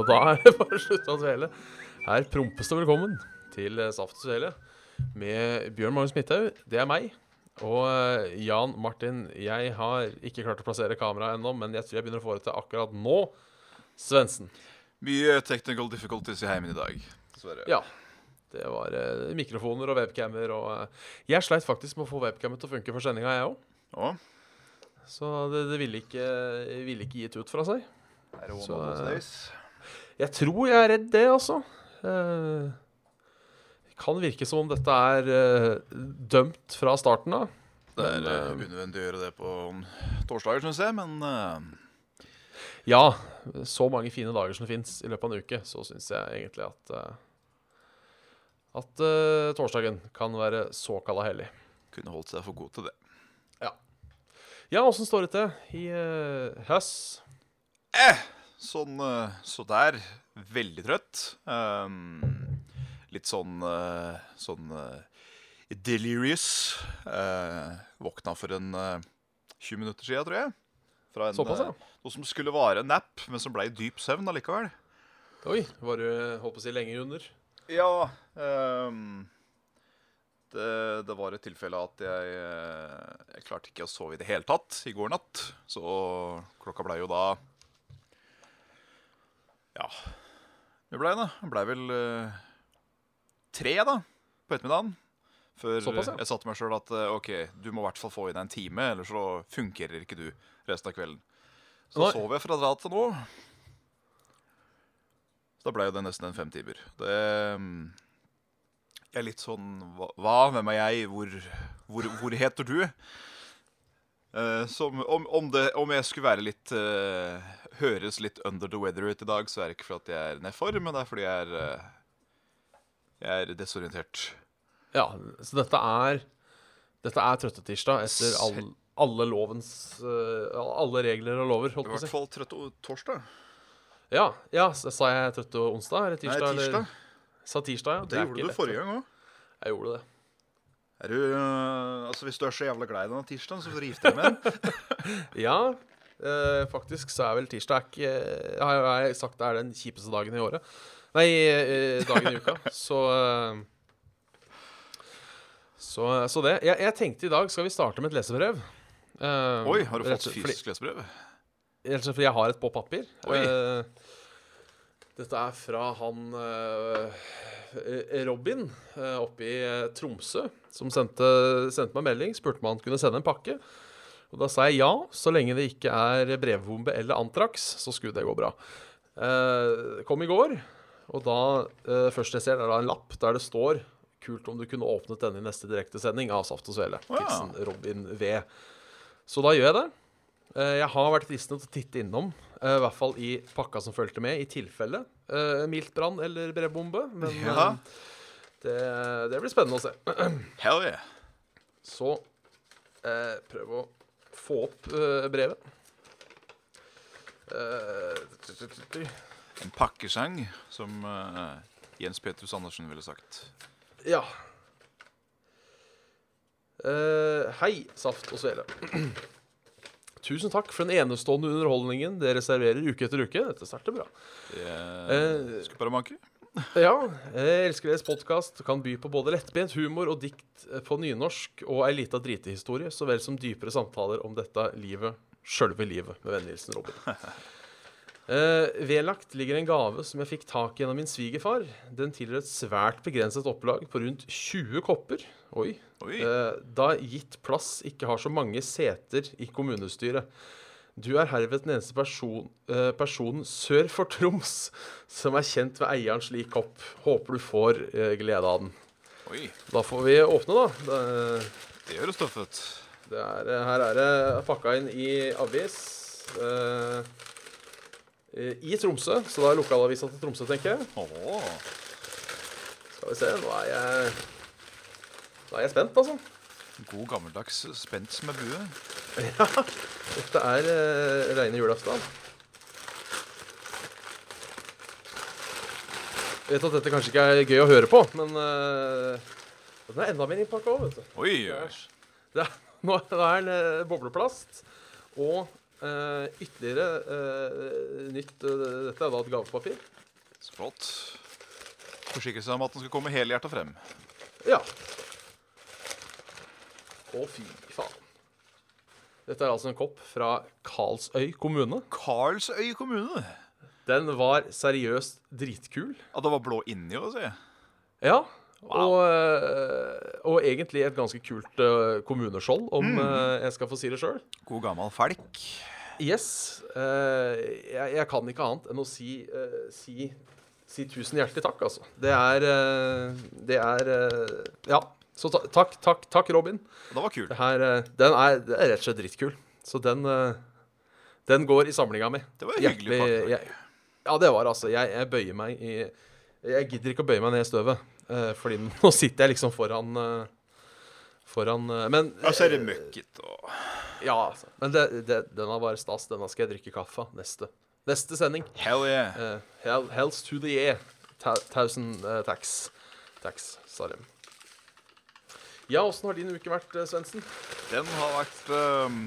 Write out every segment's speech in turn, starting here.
Og da er det bare å slutte å dvele. Her prompes det velkommen til eh, Saft og Svele med Bjørn Magnus Midthaug. Det er meg. Og eh, Jan Martin, jeg har ikke klart å plassere kameraet ennå, men jeg tror jeg begynner å få det til akkurat nå. Svendsen. Mye technical difficulties i heimen i dag. Dessverre. Ja. Det var eh, mikrofoner og webcammer og eh, Jeg sleit faktisk med å få webcammen til å funke for sendinga, jeg òg. Ja. Så det, det ville ikke, ville ikke gitt ut fra seg. er det one Så, eh? Jeg tror jeg er redd det, altså. Eh, Det kan virke som om dette er eh, dømt fra starten av. Det er men, eh, eh, unødvendig å gjøre det på torsdager, syns jeg, men eh, Ja, så mange fine dager som fins i løpet av en uke, så syns jeg egentlig at eh, at uh, torsdagen kan være såkalla hellig. kunne holdt seg for god til det. Ja, åssen står det til i uh, høss? Eh, sånn eh, så der. Veldig trøtt. Um, litt sånn eh, sånn eh, delirious. Uh, våkna for en uh, 20 minutter siden, tror jeg. Fra en, Såpass, ja. Uh, noe som skulle vare en nap, men som ble i dyp søvn allikevel. Oi, var du holdt på å si lenger under? Ja Um, det, det var et tilfelle at jeg, jeg klarte ikke å sove i det hele tatt i går natt. Så klokka blei jo da Ja Det blei da. Det blei vel eh, tre da på ettermiddagen. Før Såpass, ja. jeg sa til meg sjøl at eh, OK, du må i hvert fall få i deg en time, ellers så fungerer ikke du resten av kvelden. Så Nei. sov jeg fra da til nå. Så da ble jo det nesten en fem timer. Det mm, Jeg er litt sånn Hva? hva? Hvem er jeg? Hvor, hvor, hvor heter du? Eh, som, om, om, det, om jeg skulle være litt uh, Høres litt under the weather ut i dag, så er det ikke fordi jeg er nedfor, men det er fordi jeg er uh, Jeg er desorientert. Ja, så dette er Dette er trøttetirsdag etter all, alle lovens Alle regler og lover, I holdt på å hvert fall trøtt torsdag. Ja, ja, så sa jeg trøtte onsdag eller Nei, tirsdag? tirsdag. Eller, sa tirsdag, ja. Det det gjorde du lett, forrige gang òg. Jeg gjorde det. Er du, øh, altså Hvis du er så jævla glad i denne tirsdagen, så får du gifte deg med den. Ja, eh, faktisk så er vel tirsdag ikke har jeg sagt det er den kjipeste dagen i året. Nei, eh, dagen i uka. Så eh, Så, så det. Jeg, jeg tenkte i dag skal vi starte med et lesebrev. Eh, Oi, har du fått slett fysisk lesebrev? Rett og slett fordi jeg har et på papir. Eh, dette er fra han eh, Robin eh, oppe i eh, Tromsø, som sendte, sendte meg melding. Spurte om han kunne sende en pakke. Og da sa jeg ja, så lenge det ikke er brevbombe eller Antrax, så skulle det gå bra. Eh, kom i går, og da eh, først jeg ser, er da en lapp der det står Kult om du kunne åpnet denne i neste direktesending av Saft og Svele. Ja. Hilsen Robin V. Så da gjør jeg det. Eh, Jeg har vært fristende til å titte innom, eh, i hvert fall i pakka som fulgte med, i tilfelle eh, mildt brann eller brevbombe. Men Ja. Eh, det, det blir spennende å se. Hell yeah. Så eh, prøv å få opp eh, brevet. Eh, En pakkesang, som øh, Jens Petrus Andersen ville sagt. ja. Eh, hei, Saft og Svele. Tusen takk for den enestående underholdningen dere serverer uke etter uke. Dette starter bra. Det skal bare manke. Ja, jeg elsker deres podkast. Kan by på både lettbent humor og dikt på nynorsk og ei lita dritehistorie, så vel som dypere samtaler om dette livet, sjølve livet. Med vennligheten Robin. Uh, vedlagt ligger en gave som jeg fikk tak i gjennom min svigerfar. Den tilhører et svært begrenset opplag på rundt 20 kopper. Oi. Oi. Uh, da gitt plass ikke har så mange seter i kommunestyret. Du er herved den eneste person, eh, personen sør for Troms som er kjent ved eieren slik kopp. Håper du får eh, glede av den. Oi. Da får vi åpne, da. Det, Det høres tøft ut. det er, her er det pakka inn i avis. Eh, eh, i Tromsø. Så da er lokalavisa til Tromsø, tenker jeg. Oh. Skal vi se, nå er jeg Nå er jeg spent, altså. God gammeldags spents med bue. Ja, dette er uh, reine julaften. Jeg vet at dette kanskje ikke er gøy å høre på, men uh, den er enda mer innpakka òg, vet du. Oi, Æsj. Det er, nå er den eh, bobleplast og eh, ytterligere eh, nytt eh, Dette er da et gavepapir. Så flott. Forsikre seg om at den skal komme helhjerta frem. Ja. Å, fy faen. Dette er altså en kopp fra Karlsøy kommune. Karlsøy kommune. Den var seriøst dritkul. At det var blå inni òg, sier jeg. Ja. Og, eh, og egentlig et ganske kult eh, kommuneskjold, om mm. jeg skal få si det sjøl. God gammel felk. Yes. eh, jeg, jeg kan ikke annet enn å si, eh, si, si tusen hjertelig takk, altså. Det er eh, Det er eh, Ja. Så ta, takk, takk, takk, Robin. Det var. Her, eh, den er, det er rett og slett drittkul. Så den eh, Den går i samlinga mi. Det var hyggelig pakkeverk. jeg- Ja, det var altså. Jeg, jeg bøyer meg i Jeg gidder ikke å bøye meg ned i støvet. uh, fordi nå sitter jeg liksom foran Foran Men Ja, så er det møkkete og ja, altså. Men det, det, denne var stas. Denne skal jeg drikke kaffe av neste. Neste sending. Hell yeah. Uh, hell, hells to the year. Ta thousand uh, tax. Tax, sorry. Ja, åssen har din uke vært, uh, Svendsen? Den har vært um,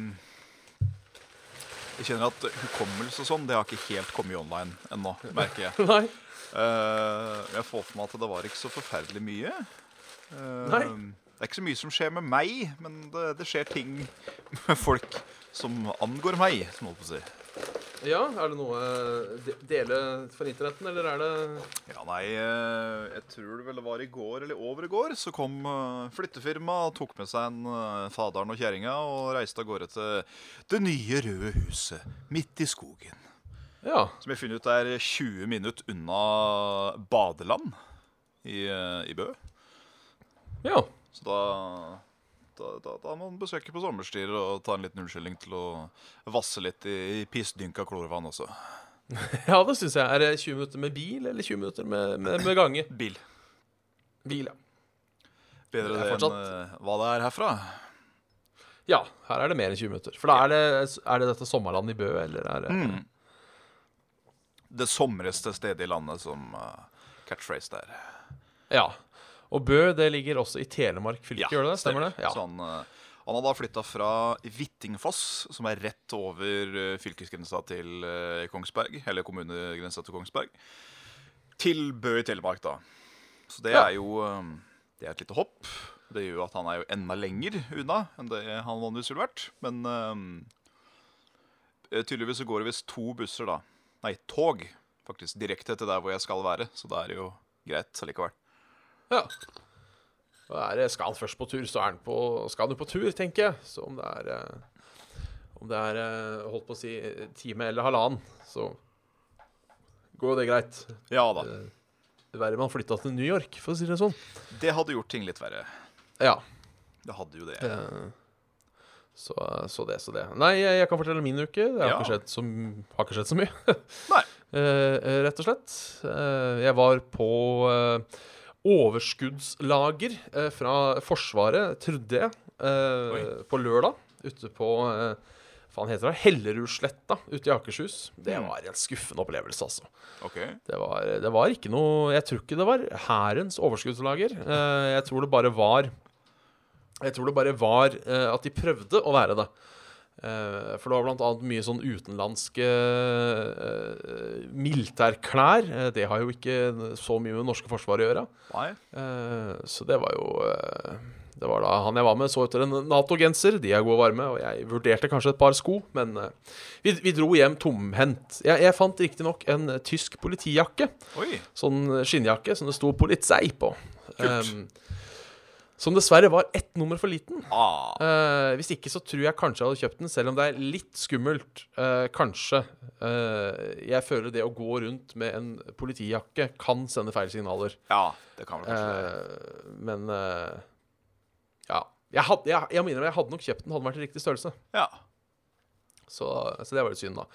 Jeg kjenner at hukommelse og sånn, det har ikke helt kommet online ennå, merker jeg. Nei? Uh, jeg får for meg at det var ikke så forferdelig mye. Uh, Nei. Det er ikke så mye som skjer med meg, men det, det skjer ting med folk som angår meg, som holdt på å si. Ja, er det noe uh, de dele for internetten, eller er det Ja, nei, eh, jeg tror det vel var i går eller over i går, så kom uh, flyttefirmaet og tok med seg en eh, faderen og kjerringa og reiste av gårde til det nye røde huset midt i skogen. Ja. Som jeg finner funnet ut er 20 minutter unna badeland i, eh, i Bø. Ja. Så da, da, da, da må man besøke på sommerstid og ta en liten unnskyldning til å vasse litt i, i pissdynka klorvann også. ja, det syns jeg. Er det 20 minutter med bil, eller 20 minutter med, med, med gange? Bil. Bil, ja. Bedre Det det enn fortsatt- eh, hva det er herfra. Ja, her er det mer enn 20 minutter. For da er det, er det dette sommerlandet i Bø, eller er det Mm. Det somreste stedet i landet som uh, catchphrase der. Ja. Og Bø det ligger også i Telemark fylke, gjør det det? Stemmer det? Ja. Så han, eh, han har da flytta fra Hvittingfoss, som er rett over eh, fylkesgrensa til eh, Kongsberg, eller kommunegrensa til Kongsberg, til Bø i Telemark, da. Så det Ja. er jo Det er et lite hopp. Det gjør jo at han er jo enda lenger unna enn det han vanligvis ville vært. Men eh, tydeligvis så går det visst to busser, da. Nei, tog, faktisk, direkte til der hvor jeg skal være. Så det er jo greit allikevel. Ja. Er skal han først på tur, så er han på, skal han jo på tur, tenker jeg. Så om det er eh, Om det er eh, holdt på å si eh, time eller halvannen, så går jo det greit. Ja da. Det verre man flytta til New York, for å si det sånn. Det hadde gjort ting litt verre. Ja. Det hadde jo det. eh, Så, så det, så det. Nei, jeg, kan fortelle min uke. Det har, Ja. ikke, skjedd så, har ikke skjedd så mye. Nei. Eh, eh, rett og slett. Eh, jeg var på eh, overskuddslager eh, fra Forsvaret, trodde jeg, eh, på lørdag. Ute på eh, faen heter det? Hellerudsletta ute i Akershus. Det Mm. var en skuffende opplevelse, altså. Okay. Det var, det var ikke noe Jeg tror ikke det var Hærens overskuddslager. Eh, jeg tror det bare var Jeg tror det bare var eh, at de prøvde å være det. Eh, for det var annet mye sånn utenlandske uh, militærklær. Eh, det har jo ikke så mye med det norske forsvaret å gjøre. Eh, så det var jo uh, Det var da han jeg var med, så etter en Nato-genser. De er gode og varme. Og jeg vurderte kanskje et par sko, men vi, vi dro hjem tomhendt. Jeg, jeg fant riktignok en tysk politijakke. Oi. Sånn skinnjakke som det sto 'Polizei' på. Kult. Um, som dessverre var ett nummer for liten. Ah. Uh, hvis ikke så tror jeg kanskje jeg hadde kjøpt den, selv om det er litt skummelt. Uh, kanskje. Uh, jeg føler det å gå rundt med en politijakke kan sende feil signaler. Ja, det kan vel kanskje det. Men ja. Jeg, had, jeg, jeg innrømme, jeg hadde nok kjøpt den hadde den vært i riktig størrelse. Ja. Så, så det var litt synd, da.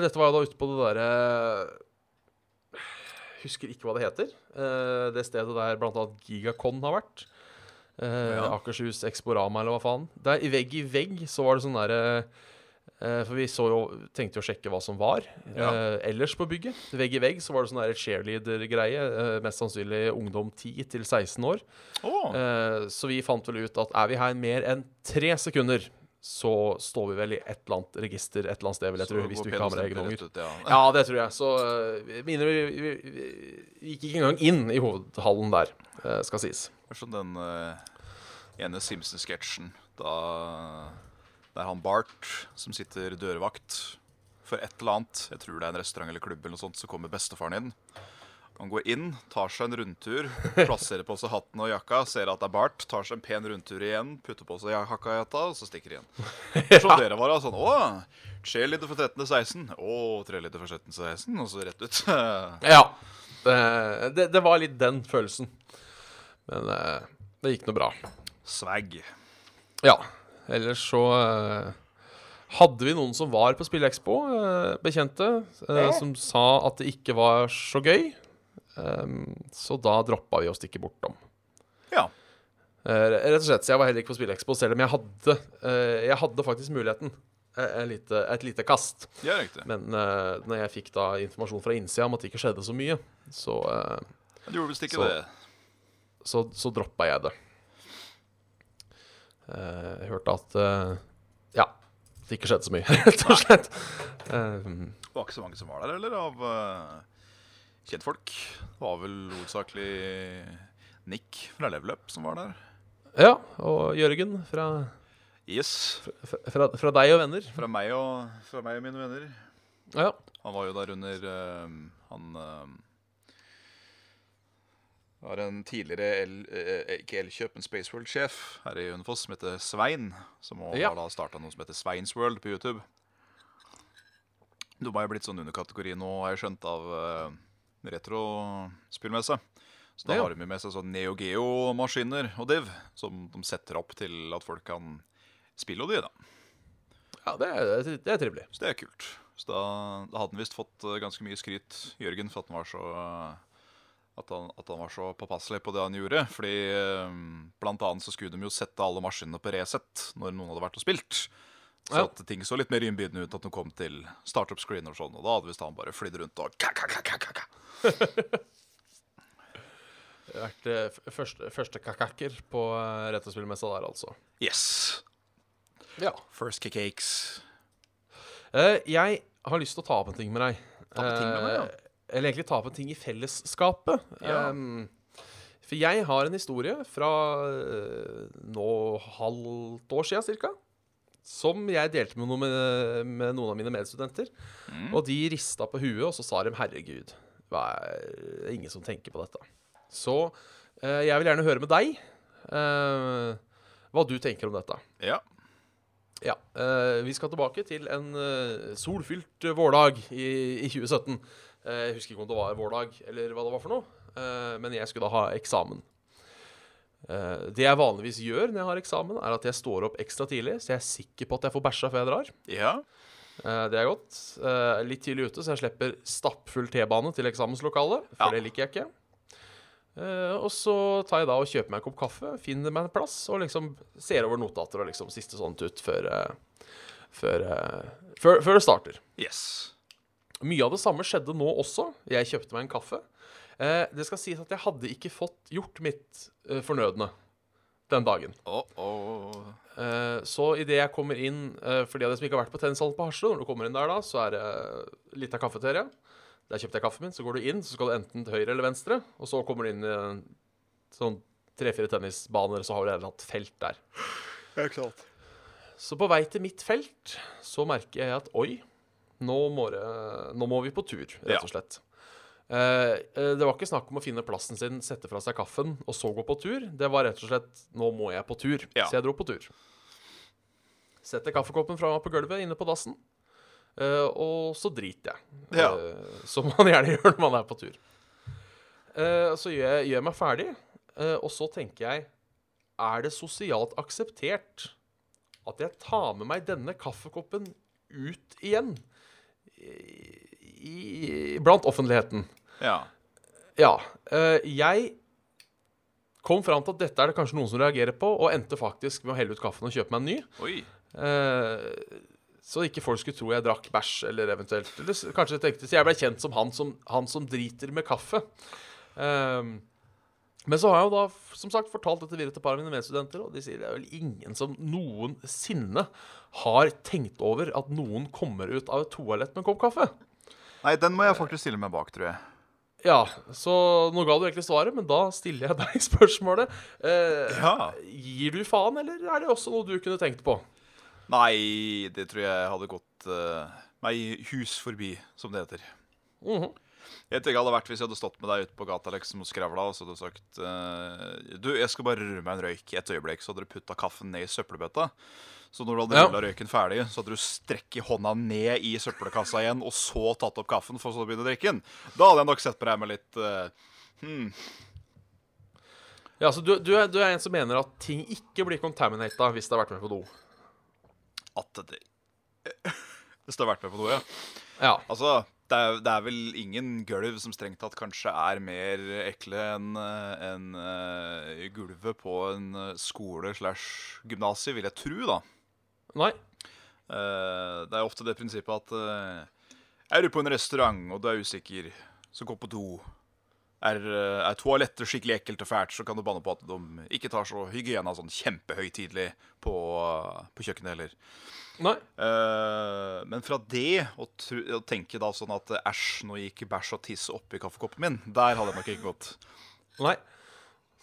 Dette var jo da ute på det derre Husker ikke hva det heter. Det stedet der bl.a. Gigacon har vært. Eh, Ja. Akershus Exporama, eller hva faen. Der i vegg i vegg så var det sånn derre eh, For vi så jo, tenkte jo å sjekke hva som var Ja. eh, ellers på bygget. Vegg i vegg så var det sånn der cheerleader-greie. Eh, mest sannsynlig ungdom 10 til 16 år. Oh. Eh, så vi fant vel ut at er vi her mer enn tre sekunder, så står vi vel i et eller annet register et eller annet sted, vil jeg så tro, hvis du ikke har med deg egne unger. Ja. Ja, det tror jeg. Så uh, vi, vi, vi, vi gikk ikke engang inn i hovedhallen der, uh, skal sies. Det er som den uh, ene Simpson-sketsjen da er han Bart som sitter dørvakt for et eller annet. Jeg tror det er en restaurant eller klubb, eller noe sånt, så kommer bestefaren inn. Han går inn, tar seg en rundtur, plasserer på seg hatten og jakka, ser at det er Bart, tar seg en pen rundtur igjen, putter på seg hakka i hatta, og så stikker igjen. Så dere var da sånn Å, cheerleader for 13. til 16. Å, treliter for 17. 16. Og så rett ut. Ja. eh, det, det var litt den følelsen. Men eh, det gikk nå bra. Swag. Ja. Ellers så eh, hadde vi noen som var på Spillekspo, uh, bekjente, eh, som sa at det ikke var så gøy. Um, så da droppa vi å stikke bortom. Ja. Eh, rett og slett, så Jeg var heller ikke på Spillekspo, selv om jeg hadde eh, Jeg hadde faktisk muligheten. eh, lite, et lite kast. Er. Men uh, når jeg fikk da informasjon fra innsida om at det ikke skjedde så mye, så, uh, du gjorde visst ikke Så- det. Så, så droppa jeg det. Eh, jeg hørte at eh, Ja, det ikke skjedde så mye, rett og slett. Um, Det var ikke så mange som var der, eller? Av kjentfolk. Det var vel hovedsakelig Nick fra Level Up som var der. ja, og Jørgen fra, Yes. fra, fra, fra deg og venner. Fra meg og, fra meg og mine venner. Ja. Han var jo der under uh, Han uh, var en tidligere el, eh, ikke Elkjøp, men Spaceworld-sjef her i Hønefoss som heter Svein. Som også Ja. har da starta noe som heter Sveins World på YouTube. De har jo blitt sånn underkategori nå, har jeg skjønt, av uh, retrospillmesse. Så da Ja. har de med seg sånn Neo Geo-maskiner og div, som de setter opp til at folk kan spille og de, da. ja, det er, det er trivelig. Så det er kult. Så da, da hadde han visst fått eh, ganske mye skryt, Jørgen, for at han var så at han, at han var så påpasselig på det han gjorde. Fordi eh, blant annet så skulle de jo sette alle maskinene på Resett når noen hadde vært og spilt. Så Ja. at ting så litt mer innbydende ut at de kom til startup screen og sånn. Og da hadde visst han bare flydd rundt og ka, ka, ka, ka, ka, vært eh, første, første kakaker på uh, retrospillmessa der, altså. Yes. Ja. First cakes. Eh, jeg har lyst til å ta opp en ting med deg. Ta opp en ting med meg, ja. Eller egentlig ta opp en ting i fellesskapet. Ja. Um, for jeg har en historie fra uh, nå halvt år siden cirka. Som jeg delte med noen, med, med noen av mine medstudenter. Mm. Og de rista på huet, og så sa de 'herregud, er det er ingen som tenker på dette'. Så eh, jeg vil gjerne høre med deg eh, hva du tenker om dette. Ja. Ja, eh, Vi skal tilbake til en eh, solfylt vårdag i, i 2017. Eh, jeg husker ikke om det var vår dag eller hva det var for noe, eh, men jeg skulle da ha eksamen. Eh, det jeg vanligvis gjør når jeg har eksamen, er at jeg står opp ekstra tidlig, så jeg er sikker på at jeg får bæsja før jeg drar. Ja. Det er godt. Litt tidlig ute, så jeg slipper stappfull T-bane til eksamenslokalet, for Ja. det liker jeg ikke. Og så tar jeg da og kjøper meg en kopp kaffe, finner meg en plass og liksom ser over notater og liksom siste sånn ut før, før, før, før det starter. Yes. Mye av det samme skjedde nå også. Jeg kjøpte meg en kaffe. Eh, det skal sies at jeg hadde ikke fått gjort mitt eh, fornødne den dagen. Oh, oh. Eh, så idet jeg kommer inn eh, For de av dere som ikke har vært på tennishallen på Hasle, når du kommer inn der da, så er det litt av kafeteria. Der kjøpte jeg kaffen min. Så går du inn, så skal du enten til høyre eller venstre. Og så kommer du inn i en sånn tre-fire tennisbaner, så har du et felt der. Ja, klart. Så på vei til mitt felt så merker jeg at oi, nå må, det, nå må vi på tur, rett og slett. Ja. eh, det var ikke snakk om å finne plassen sin, sette fra seg kaffen og så gå på tur. Det var rett og slett nå må jeg på tur. Ja. Så jeg dro på tur. Setter kaffekoppen fra meg på gulvet inne på dassen, eh, og så driter jeg. Ja. Eh, som man gjerne gjør når man er på tur. Eh, så gjør jeg, gjør jeg meg ferdig, eh, og så tenker jeg Er det sosialt akseptert at jeg tar med meg denne kaffekoppen ut igjen i, blant offentligheten. Ja. Ja. eh, jeg kom fram til at dette er det kanskje noen som reagerer på, og endte faktisk med å helle ut kaffen og kjøpe meg en ny. Oi. Eh, så ikke folk skulle tro jeg drakk bæsj, eller eventuelt Eller kanskje tenkte Så jeg ble kjent som han som, han som driter med kaffe. Ehm, men så har jeg jo da som sagt fortalt dette videre til et par av mine medstudenter, og de sier det er vel ingen som noensinne har tenkt over at noen kommer ut av et toalett med en kopp kaffe. Nei, den må jeg faktisk stille meg bak, tror jeg. Ja, så nå ga du egentlig svaret, men da stiller jeg deg spørsmålet. Eh, Ja. Gir du faen, eller er det også noe du kunne tenkt på? Nei, det tror jeg hadde gått uh, meg hus forbi, som det heter. Mhm. Jeg tenker ikke hadde vært hvis jeg hadde stått med deg ute på gata liksom, og skravla og så hadde du sagt uh, Du, jeg skal bare røre meg en røyk i et øyeblikk. Så hadde du putta kaffen ned i søppelbøtta. Så når du hadde Ja. røyken ferdig, så hadde du strekket hånda ned i søppelkassa igjen, og så tatt opp kaffen for så å begynne å drikke den. Da hadde jeg nok sett på deg med litt uh, hmm. Ja, så du, du, er, du er en som mener at ting ikke blir contaminata hvis det har vært med på do? At det Hvis det har vært med på noe, ja. Ja. Altså, det er, det er vel ingen gulv som strengt tatt kanskje er mer ekle enn en, enn, eh, gulvet på en eh, skole slash gymnasie, vil jeg tro, da. Nei. Uh, det er ofte det prinsippet at uh, Er du på en restaurant og du er usikker, så gå på do. Er, eh, er toalettet skikkelig ekkelt og fælt, så kan du banne på at de ikke tar så hygiena sånn kjempehøytidelig på, på kjøkkenet heller. Nei. Uh, men fra det å, å tenke da sånn at eh, æsj, nå gikk bæsj og tiss oppi kaffekoppen min, der hadde jeg nok ikke gått. Nei.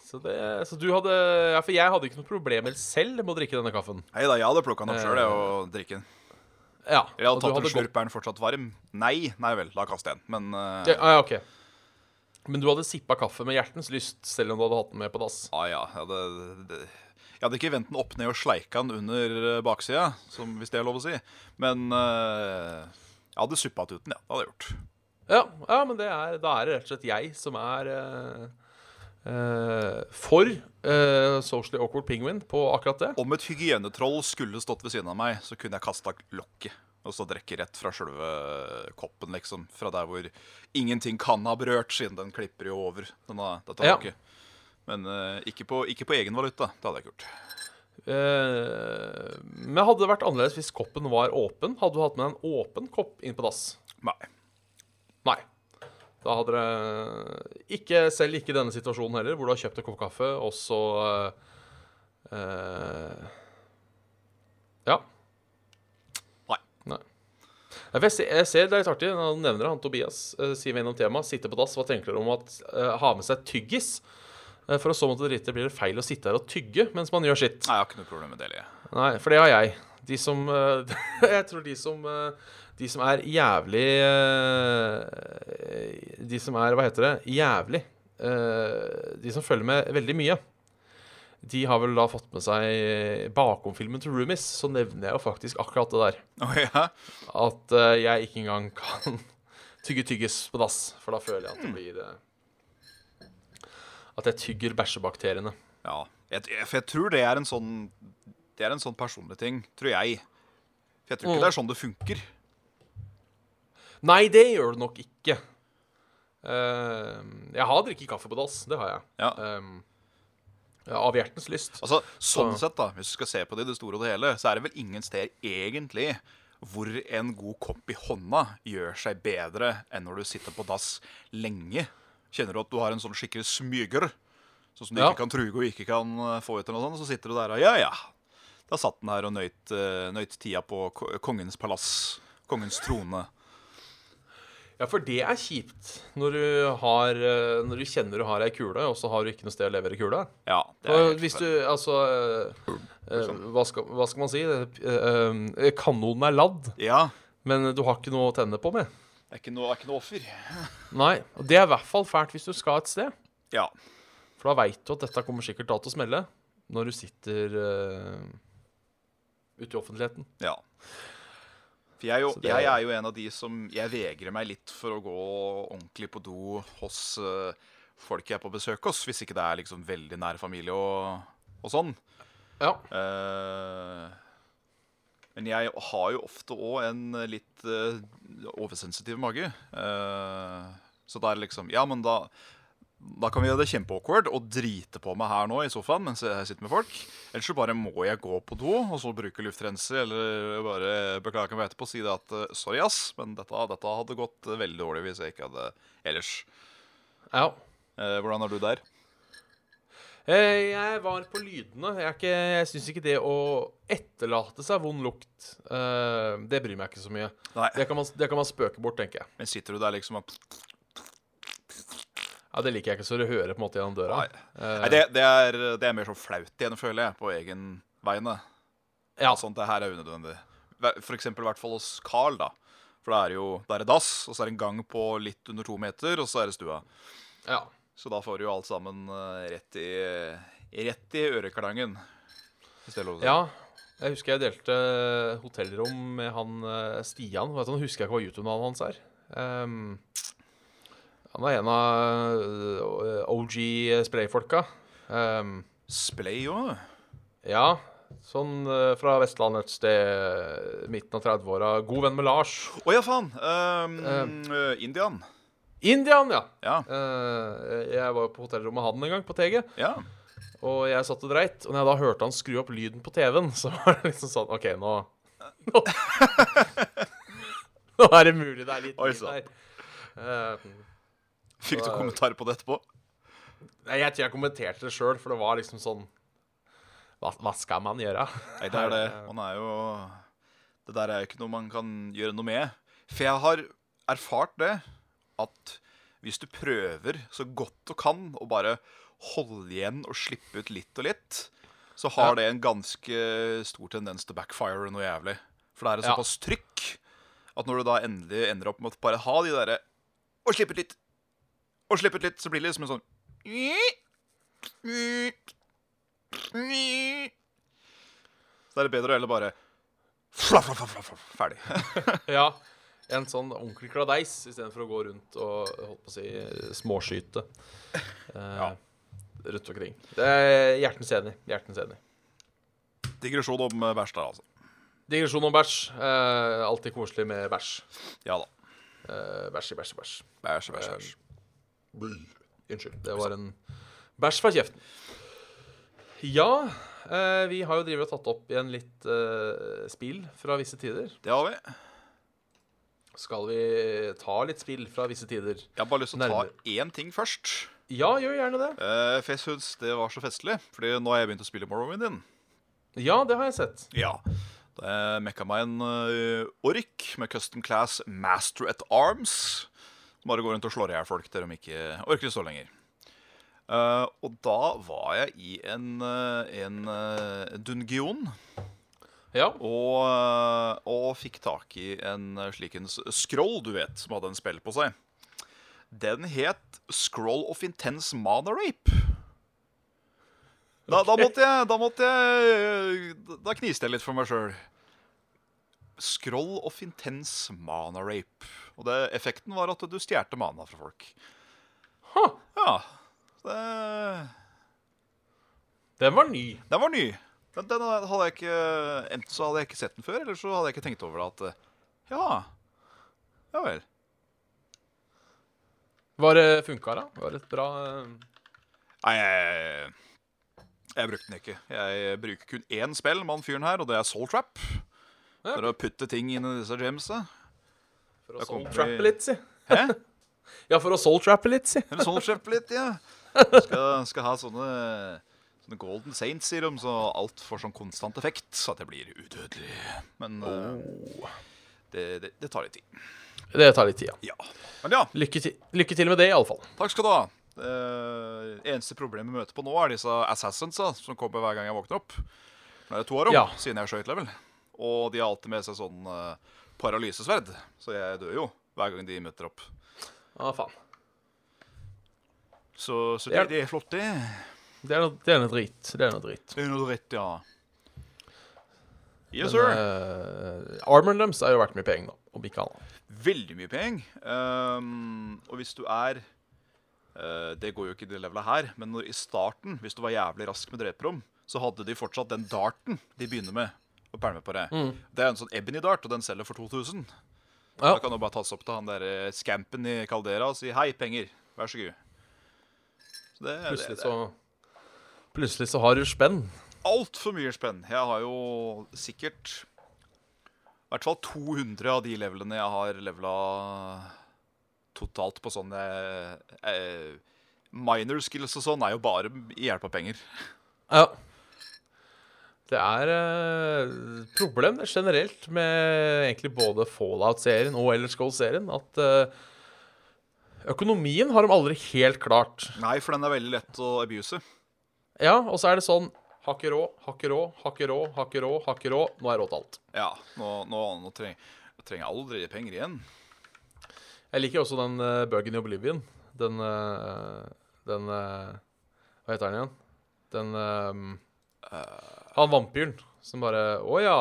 Så, det, så du hadde Ja, for jeg hadde ikke noe problem selv med å drikke denne kaffen. Nei da, jeg hadde plukka den opp sjøl Eh, og drikke den. Ja. Eller jeg hadde tatt en slurp, er den fortsatt varm? Nei, nei vel, da kaster jeg den. Men uh, Ja, ja, OK. Men du hadde sippa kaffe med hjertens lyst, selv om du hadde hatt den med på dass? ah, ja, jeg hadde, det, jeg hadde ikke vendt den opp ned og sleika den under eh, baksida, som, hvis det er lov å si. Men uh, jeg hadde suppa ut den, ja. Det hadde jeg gjort. Ja, ja men det er, da er det rett og slett jeg som er uh, uh, for Socially Awkward Penguin på akkurat det. Om et hygienetroll skulle stått ved siden av meg, så kunne jeg kasta lokket. Og så drikke rett fra sjølve koppen, liksom. Fra der hvor ingenting kan ha berørt, siden den klipper jo over denne, dette Ja. Ikke. Men uh, ikke, på, ikke på egen valuta. Det hadde jeg ikke gjort. Uh, men hadde det vært annerledes hvis koppen var åpen? Hadde du hatt med en åpen kopp inn på dass? Nei. Nei. Da hadde det ikke, Selv ikke i denne situasjonen heller, hvor du har kjøpt en kopp kaffe, og så eh, eh, Ja. Nei. Nei. Nei, for Jeg ser, det er litt artig når han nevner han Tobias uh, sier vi innom temaet. Sitte på dass. Hva tenker dere om at eh, ha med seg tyggis? Eh, for å så måtte drite blir det feil å sitte her og tygge mens man gjør sitt. Nei, jeg har ikke noe problem med det. Jeg. Nei, for det har jeg. De som eh, Jeg tror de som eh, De som er jævlig eh, De som er, hva heter det, jævlig eh, De som følger med veldig mye, de har vel da fått med seg Bakom filmen til Roomies, så nevner jeg jo faktisk akkurat det der. Oh, ja? At uh, jeg ikke engang kan tygge tyggis på dass, for da føler jeg at det blir uh, At jeg tygger bæsjebakteriene. ja. Jeg, jeg, for jeg tror det er en sånn Det er en sånn personlig ting, tror jeg. For jeg tror ikke Mm. det er sånn det funker. Nei, det gjør det nok ikke. Uh, jeg har drikket kaffe på dass. Det har jeg. Ja. Um, ja, av hjertens lyst. Altså, Sånn Så- sett, da, hvis du skal se på det i det store og det hele, så er det vel ingen steder egentlig hvor en god kopp i hånda gjør seg bedre enn når du sitter på dass lenge. Kjenner du at du har en sånn skikkelig smyger, sånn som du Ja. ikke kan truge og ikke kan eh, få ut, eller noe sånt, så sitter du der og ja, ja. Da satt den her og nøyt, eh, nøyt tida på kongens palass, kongens trone. Ja, for det er kjipt når du, har, eh, når du kjenner du har ei kule, og så har du ikke noe sted å levere kula. Ja, det er hvis du. Altså eh, eh, hva, skal, hva skal man si? Kanonen er ladd, Ja, men du har ikke noe å tenne på med. det er ikke noe, er ikke noe offer. Nei. Og det er i hvert fall fælt hvis du skal et sted. Ja. For da veit du at dette kommer sikkert til å smelle når du sitter uh, ute i offentligheten. Ja. Jeg, er jo, det- jeg er jo en av de som Jeg vegrer meg litt for å gå ordentlig på do hos uh, folk jeg er på besøk hos, hvis ikke det er liksom veldig nær familie og, og sånn. Ja. Uh, men jeg har jo ofte òg en litt uh, oversensitiv mage. Eh, så da er det liksom Ja, men da da kan vi gjøre det kjempeawkward og drite på meg her nå i sofaen mens jeg sitter med folk. Ellers så bare må jeg gå på do og så bruke luftrenser eller bare beklage meg etterpå og si det at eh, sorry, ass, men dette, dette hadde gått eh, veldig dårlig hvis jeg ikke hadde ellers. Ja. Eh, hvordan er du der? Eh, Jeg var på lydene. Jeg, ikke, jeg syns ikke det å etterlate seg vond lukt eh, Det bryr meg ikke så mye. Det kan man, det kan man spøke bort, tenker jeg. Men sitter du der liksom og Ja, Det liker jeg ikke så du hører på en måte gjennom døra. Nei. Eh, Nei, det, det, er, det er mer sånn flaut igjen, føler jeg, på egen vegne. ja, Sånn, det her er unødvendig. For eksempel i hvert fall hos Carl, da. For da er det jo da er det dass, og så er det en gang på litt under to meter, og så er det stua. ja. Så da får du jo alt sammen eh, rett i, rett i øreklangen. Hvis det er lov å si. ja. Jeg husker jeg delte hotellrom med han eh, Stian. Vet du, Nå husker jeg ikke hva YouTube-navnet hans er. Ehm, han er en av eh, OG sprayfolka. Um, Splay òg. ja, sånn eh, fra Vestlandet et sted midten av 30-åra. God venn med Lars. Å ja, faen. Um, uh, Indian. Indian, ja. Ja. Uh, jeg var på hotellrommet med han en gang, på TG. ja. Og jeg satt og dreit. Og når jeg da hørte han skru opp lyden på TV-en, så var det liksom sånn OK, nå Nå, nå er det mulig det er litt Oi, lyd sann. der. Eh, Fikk du kommentar på det etterpå? nei, jeg tror jeg kommenterte det sjøl, for det var liksom sånn hva, hva skal man gjøre? Nei, det er det. Man er jo Det der er jo ikke noe man kan gjøre noe med. For jeg har erfart det at hvis du prøver så godt du kan å bare holde igjen og slippe ut litt og litt, så har Ja. det en ganske stor tendens til backfire noe jævlig. For det er et Ja. såpass trykk at når du da endelig ender opp med å bare ha de derre Og slippe ut litt, og slippe ut litt, så blir det liksom en sånn Så er det bedre å heller bare Ferdig. Ja. En sånn ordentlig kladeis istedenfor å gå rundt og holdt på å si småskyte eh, Ja. rundt omkring. Det er hjertens enig. Hjertens enig. Digresjon om eh, bæsj der, altså. Digresjon om bæsj. Eh, alltid koselig med bæsj. Ja da. Eh, bæsj i bæsj i bæsj. Bæsj, bæsj, bæsj. Unnskyld. Det var en bæsj fra kjeften. Ja, eh, vi har jo drevet og tatt opp igjen litt eh, spill fra visse tider. Det har vi. Skal vi ta litt spill fra visse tider? Jeg har bare lyst til å ta én ting først. Ja, gjør gjerne det. Uh, Facehoods, det var så festlig. Fordi nå har jeg begynt å spille Morrowind din. Ja, det har jeg sett. Ja. Da jeg mekka meg en uh, ork med custom class Master at Arms. Bare går rundt og slår i hjel folk til de ikke orker å stå lenger. Uh, og da var jeg i en, uh, en uh, dungeon. Ja. Og, eh, og fikk tak i en slikens slik scroll, du vet, som hadde en spill på seg. Den het Scroll of Intense Mana Rape. Da, da måtte jeg Da måtte jeg Da kniste jeg litt for meg sjøl. Scroll of Intense Mana Rape. Og det, effekten var at du stjal mana fra folk. Huh. Ja. Det, den var ny. den var ny. Den, den hadde jeg ikke Enten så hadde jeg ikke sett den før, eller så hadde jeg ikke tenkt over det at eh, Ja. Ja vel. Var det funka, da? Var det et bra eh, Nei, jeg, jeg brukte den ikke. Jeg bruker kun én spill med han fyren her, og det er Soul Trap. Ja. For å putte ting inn i disse gemsa. For å soul-trappe vi- litt, si. Hæ? Ja, for å soul-trappe litt, si. Eller soul-trappe litt, ja. Skal, skal ha sånne, sånne Golden Saints i dem, så alt får sånn konstant effekt. Så at det blir udødelig. Men eh, det, det, det tar litt tid. Det tar litt tid, ja. Ja. Men ja, Lykke til, lykke til med det, iallfall. takk skal du ha. Uh, eneste problemet vi møter på nå, er disse assassinsa som kommer hver gang jeg våkner opp. Nå er det to av dem, Ja. siden jeg skøyt level. Og de har alltid med seg sånn uh, paralysesverd. Så jeg dør jo hver gang de møter opp. Ah, faen. Så, så Det er- det, det er flott, det. Det er det er noe dritt. Det er noe dritt. Det er noe dritt, ja. Yes, sir. Uh, armoren deres er jo verdt mye penger, da. Om ikke annet. Veldig mye penger. Um, og hvis du er uh, Det går jo ikke i det levelet her, men når, i starten, hvis du var jævlig rask med dreperom, så hadde de fortsatt den darten de begynner med. Og pælme på det. Mm. Det er en sånn Ebony Dart, og den selger for 2000. Ja. Da kan du bare tas opp til han der eh, scampen i Caldera og si 'hei, penger, vær så god'. Så det, Plutselig det, så Plutselig så har du spenn. Altfor mye spenn. Jeg har jo sikkert i hvert fall 200 av de levelene jeg har levela totalt på sånne eh, minor skills og sånn, er jo bare i hjelp av penger. Ja. Det er uh, problem generelt med egentlig både Fallout-serien og Ellers Gold-serien at eh, økonomien har de aldri helt klart. Nei, for den er veldig lett å abuse. Ja, og så er det sånn Har ikke råd, har ikke råd, har ikke råd, har ikke råd, har ikke råd. Nå er råd til alt. Ja, nå, nå, nå treng, jeg trenger aldri penger igjen. Jeg liker også den uh, buggen i Oblivion. Den uh, Den uh, Hva heter den igjen? Den eh, Han vampyren som bare Å ja,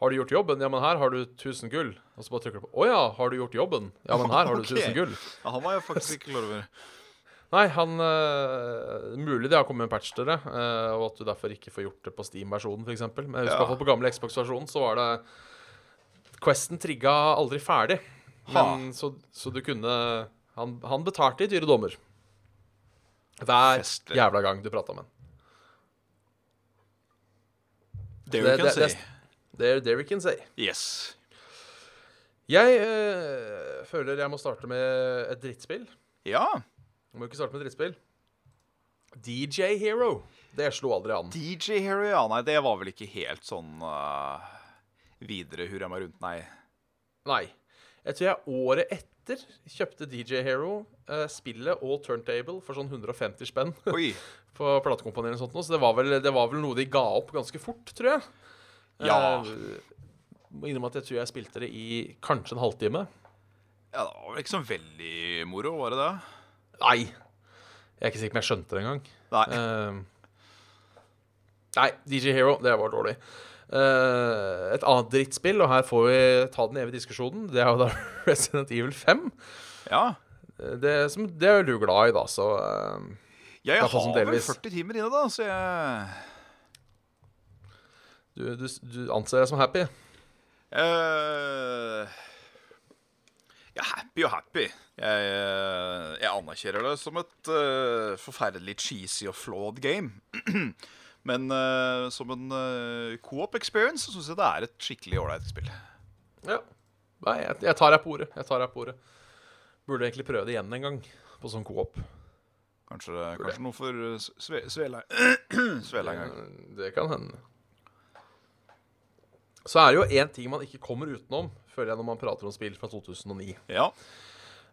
har du gjort jobben? Ja, men her har du 1000 gull. Og så bare trykker du på Å ja, har du gjort jobben? Ja, men her har du Ok. 1000 gull. Ja, han var jeg faktisk ikke klar over. Nei, han uh, Mulig det har kommet en patch til det, uh, og at du derfor ikke får gjort det på Steam-versjonen, f.eks. Men jeg husker Ja. på gamle Xbox-versjonen så var det Questen trigga aldri ferdig. Men så, så du kunne han, han betalte i dyre dommer. Hver Festlig. jævla gang du prata med han. There, si. det- Det er det we can say. Yes. Jeg eh, føler jeg må starte med et drittspill. Ja. Jeg må ikke starte med et drittspill. DJ Hero. Det slo aldri an. DJ Hero, ja. Nei, det var vel ikke helt sånn uh, videre hurra meg rundt, nei. Nei. Jeg tror jeg året etter kjøpte DJ Hero eh, spillet og turntable for sånn 150 spenn Oi. på platekompanier og sånt så det var, vel, det var vel noe de ga opp ganske fort, tror jeg. Ja. Eh, må innrømme at jeg tror jeg spilte det i kanskje en halvtime. Ja, det var vel ikke så veldig moro, var det det? Nei. Jeg er ikke sikker på om jeg skjønte det engang. Nei. Uh, nei, DJ Hero, det var dårlig. Eh, et annet drittspill, og her får vi ta den evige diskusjonen, det er jo da Resident Evil 5. Ja. Eh, Det, som, det er jo du glad i, da, så uh, Jeg har vel 40 timer inne, da, så jeg du, du, du anser deg som happy. Uh, er happy og happy. Jeg, jeg anerkjenner det som et uh, forferdelig cheesy og flawed game. Men uh, som en uh, co-op experience syns jeg det er et skikkelig ålreit spill. Ja. Nei, jeg, jeg tar deg på ordet. Jeg tar deg på ordet. Burde egentlig prøve det igjen en gang, på sånn coop. Kanskje, kanskje noe for svele. sve, Svela Svela en gang. Det kan hende. Så er det jo én ting man ikke kommer utenom, føler jeg, når man prater om spill fra 2009. Ja.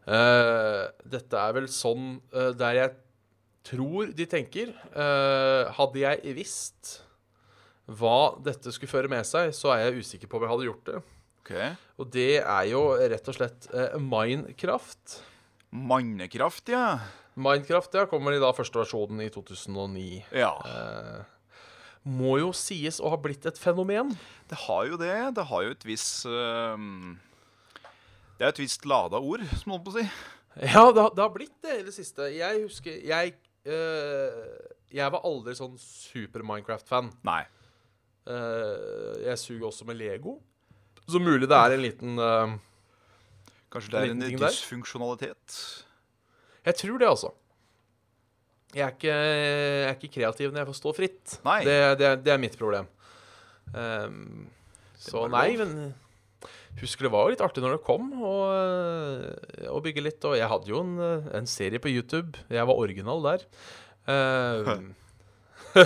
Uh, dette er vel sånn uh, der jeg tror de tenker eh, Hadde jeg visst hva dette skulle føre med seg, så er jeg usikker på om jeg hadde gjort det. OK. Og det er jo rett og slett eh, Minecraft. Mannekraft, ja. Minecraft ja, kommer i da første versjonen i 2009. Ja. Eh, må jo sies å ha blitt et fenomen. Det har jo det. Det har jo et visst uh, Det er et visst lada ord, som man holdt på å si. Ja, det har, det har blitt det i det siste. Jeg husker Jeg, jeg var aldri sånn super Minecraft-fan. Nei. Eh, jeg suger også med Lego. Så mulig det er en liten eh, Kanskje det er en, en dysfunksjonalitet. Jeg tror det, altså. Jeg er, ikke, jeg er ikke kreativ når jeg får stå fritt. Det, det, det er mitt problem. Um, så nei, men husker det var jo litt artig når det kom, å å bygge litt. Og jeg hadde jo en, eh, en serie på YouTube. Jeg var original der. Uh,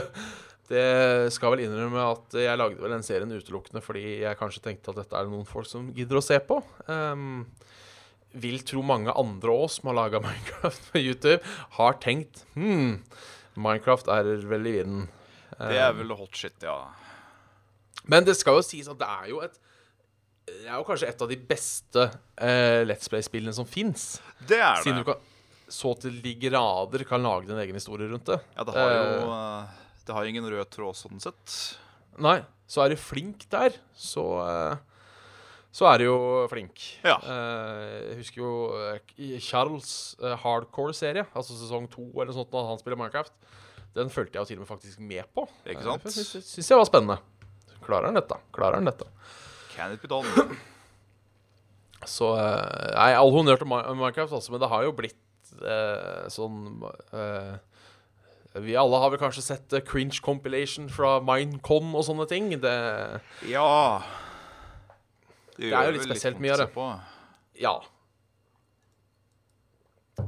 det skal vel innrømme at jeg lagde vel den serien utelukkende fordi jeg kanskje tenkte at dette er noen folk som gidder å se på. Um, vil tro mange andre òg som har laga Minecraft på YouTube, har tenkt Hm, Minecraft er vel i vinden. Det er vel hot shit, ja. Men det skal jo sies at det er jo et Det er jo kanskje et av de beste uh, Let's Play-spillene som fins. Det er Siden det. du kan så til de grader kan lage din egen historie rundt det. Ja, det har jo Eh, eh, Det har ingen rød tråd sånn sett. Nei, så er du flink der, så uh, så er du jo flink. Ja. Jeg husker jo Charles Hardcore-serie, altså sesong to eller noe sånt, da han spiller Minecraft. Den fulgte jeg jo til og med faktisk med på. Ikke sant? Uh, syns jeg var spennende. klarer han dette? Klarer han dette? Can it be done? Så eh, Nei, all honnør til Mi- Minecraft, altså, men det har jo blitt eh, sånn eh, Vi alle har vel kanskje sett eh, cringe compilation fra Minecon og sånne ting. Det Ja er jo litt spesielt mye av det. Ja.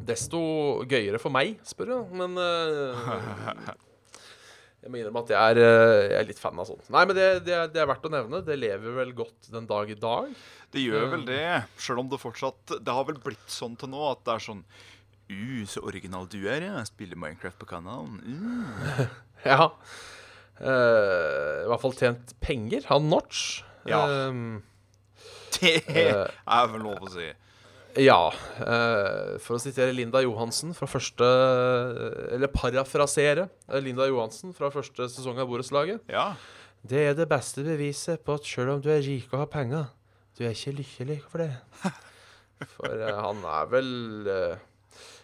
Desto gøyere for meg, spør du. Men eh, jeg må innrømme at jeg er, eh, jeg er litt fan av sånt. Nei, men det, det, det er verdt å nevne. Det lever vel godt den dag i dag. Det gjør vel det, sjøl om det fortsatt Det har vel blitt sånn til nå at det er sånn Uh, så original du er, ja. Spiller Minecraft på kanalen. Uh. Ja. Uh, I hvert fall tjent penger, han Notch. Ja. Eh, Det Eh. er vel lov å si. Ja. eh, for å sitere Linda Johansen fra første Eller parafrasere eh, Linda Johansen fra første sesong av Borettslaget. Ja. Det er det beste beviset på at selv om du er rik og har penger, du er ikke lykkelig for det. For eh, han er vel eh,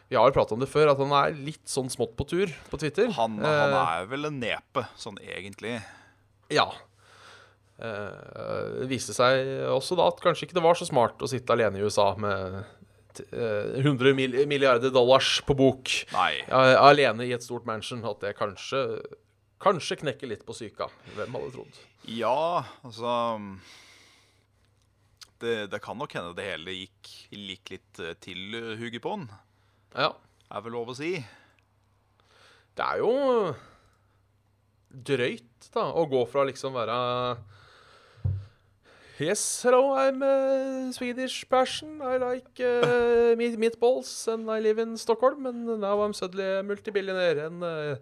Vi har jo pratet om det før, at han er litt sånn smått på tur på Twitter. Han, han Eh, er vel en nepe, sånn egentlig. Ja. Eh, det viste seg også da at kanskje ikke det var så smart å sitte alene i USA med eh, 100 milliarder dollars på bok Nei. eh, alene i et stort mansion. At det kanskje Kanskje knekker litt på psyka. Hvem hadde trodd? Ja, altså det, det kan nok hende det hele gikk, gikk litt eh, til hugget på den. Ja. Er vel lov å si. Det er jo drøyt, da, å gå fra liksom være Yes, hello, I'm a Swedish person. I like uh, meat meatballs and I live in Stockholm. And now I'm suddenly a multibillionaire. And uh,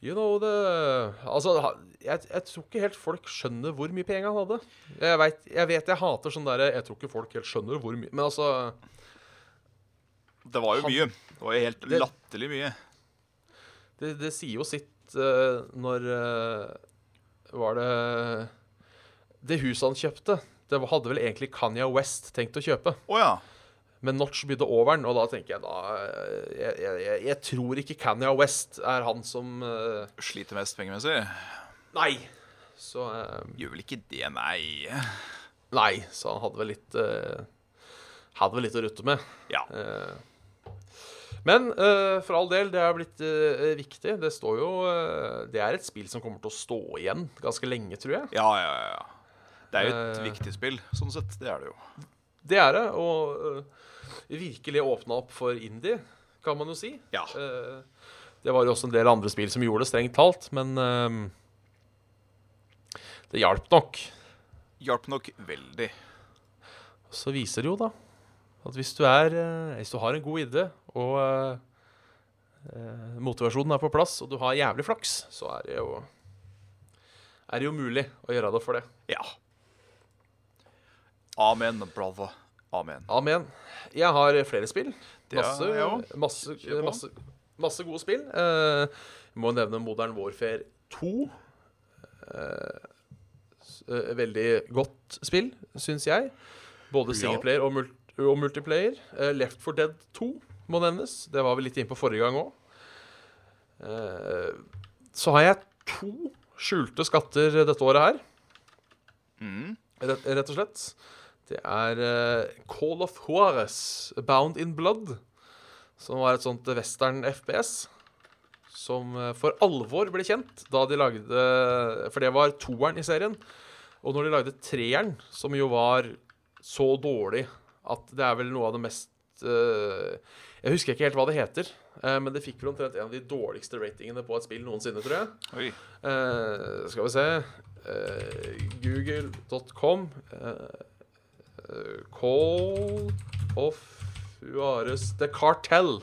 you know the Altså, jeg, jeg tror ikke helt folk skjønner hvor mye penger han hadde. Jeg vet jeg, vet jeg hater sånn derre Jeg tror ikke folk helt skjønner hvor mye Men altså Det var jo Han- mye. Det var jo helt Det- latterlig mye. Det, det sier jo sitt uh, når Var det Det huset han kjøpte, det hadde vel egentlig Kanye West tenkt å kjøpe. Oh, ja. Men Notch bydde over den, og da tenker jeg da Jeg, jeg, jeg, tror ikke Kanye West er han som uh, Sliter mest pengemessig. Nei. Så uh, Gjør vel ikke det, nei. Nei, så han hadde vel litt uh, Hadde vel litt å rutte med. Ja. Men for all del, det er blitt viktig. Det står jo Det er et spill som kommer til å stå igjen ganske lenge, tror jeg. Ja, ja, ja. Det er jo et Eh. viktig spill, sånn sett. Det er det jo. Det er det, og øh, virkelig åpna opp for indie, kan man jo si. Ja. Eh, det var jo også en del andre spill som gjorde det, strengt talt, men det hjalp nok. Hjalp nok veldig. Så viser det jo, da, at hvis du er Hvis du har en god idé, og øh, motivasjonen er på plass, og du har jævlig flaks, så er det jo er det jo mulig å gjøre det for det. Ja. Amen, brother. Amen. Amen. Jeg har flere spill. Masse, ja, ja. masse, masse, masse gode spill. Uh, jeg må nevne Modern Warfare 2. Uh, eh, veldig godt spill, syns jeg. Både singleplayer og, mul og multiplayer. Uh, Left for Dead 2 må nevnes. Det var vi litt inne på forrige gang òg. så har jeg to skjulte skatter dette året her Mm. rett, rett og slett. Det er uh, Call of Juarez, Bound in Blood, som var et sånt western FPS. Som eh, for alvor ble kjent da de lagde For det var toeren i serien. Og når de lagde treeren, som jo var så dårlig at det er vel noe av det mest uh, Jeg husker ikke helt hva det heter, uh, men det fikk vel omtrent en av de dårligste ratingene på et spill noensinne, tror jeg. Eh, skal vi se Google.com eh, Call of Juarez The Cartel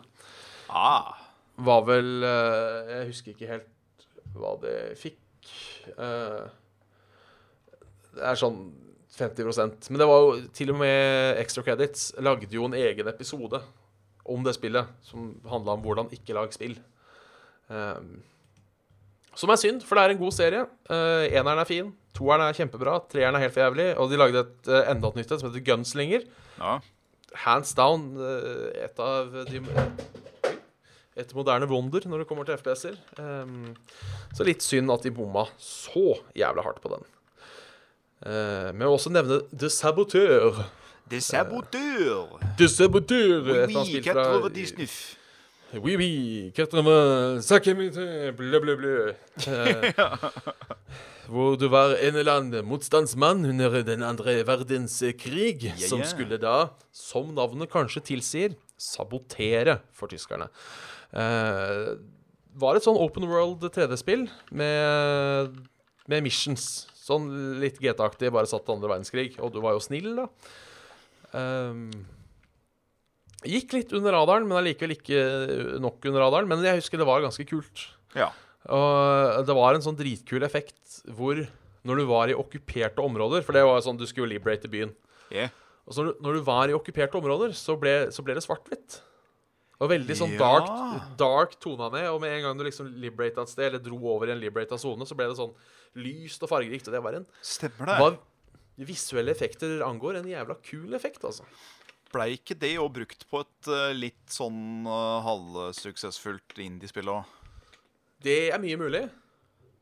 Ah. var vel eh, Jeg husker ikke helt hva det fikk. Eh, det er sånn 50% Men det var jo til og med Extra Credits lagde jo en egen episode om det spillet, som handla om hvordan ikke lag spill. Eh, som er synd, for det er en god serie. Uh, eneren er fin, toeren er kjempebra, treeren er helt for jævlig, og de lagde et uh, enda et nytt et som heter Gunslinger. Ja. Hands down uh, et av de Et moderne wonder når det kommer til FPS-er. Um, så litt synd at de bomma så jævla hardt på den. Uh, men jeg vil også nevne The Saboteur. The Saboteur. Uh, The Saboteur! et eller annet spill fra-. Oui, oui, 85 minutter, blø, blø, blø. Eh, hvor du var en eller annen motstandsmann under den andre verdenskrig, Ja, som skulle da, som navnet kanskje tilsier, sabotere for tyskerne. Uh, var et sånn open world 3D-spill med, med missions. Sånn litt GT-aktig, bare satt til andre verdenskrig. Og du var jo snill, da. Um, Gikk litt under radaren, men allikevel ikke nok under radaren. Men jeg husker det var ganske kult. Ja. Og det var en sånn dritkul effekt hvor når du var i okkuperte områder For det var sånn, du skulle jo liberate byen. Yeah. Og så når, du- var i okkuperte områder, så ble, så ble det svart-hvitt. Og veldig sånn Ja. dark, dark tona ned. Og med en gang du liksom liberata et sted, eller dro over i en liberata sone, så ble det sånn lyst og fargerikt. Og det var en Stemmer det. Hva visuelle effekter angår, en jævla kul effekt, altså. Blei ikke det òg brukt på et eh, litt sånn uh, halvsuksessfullt indiespill òg? Det er mye mulig.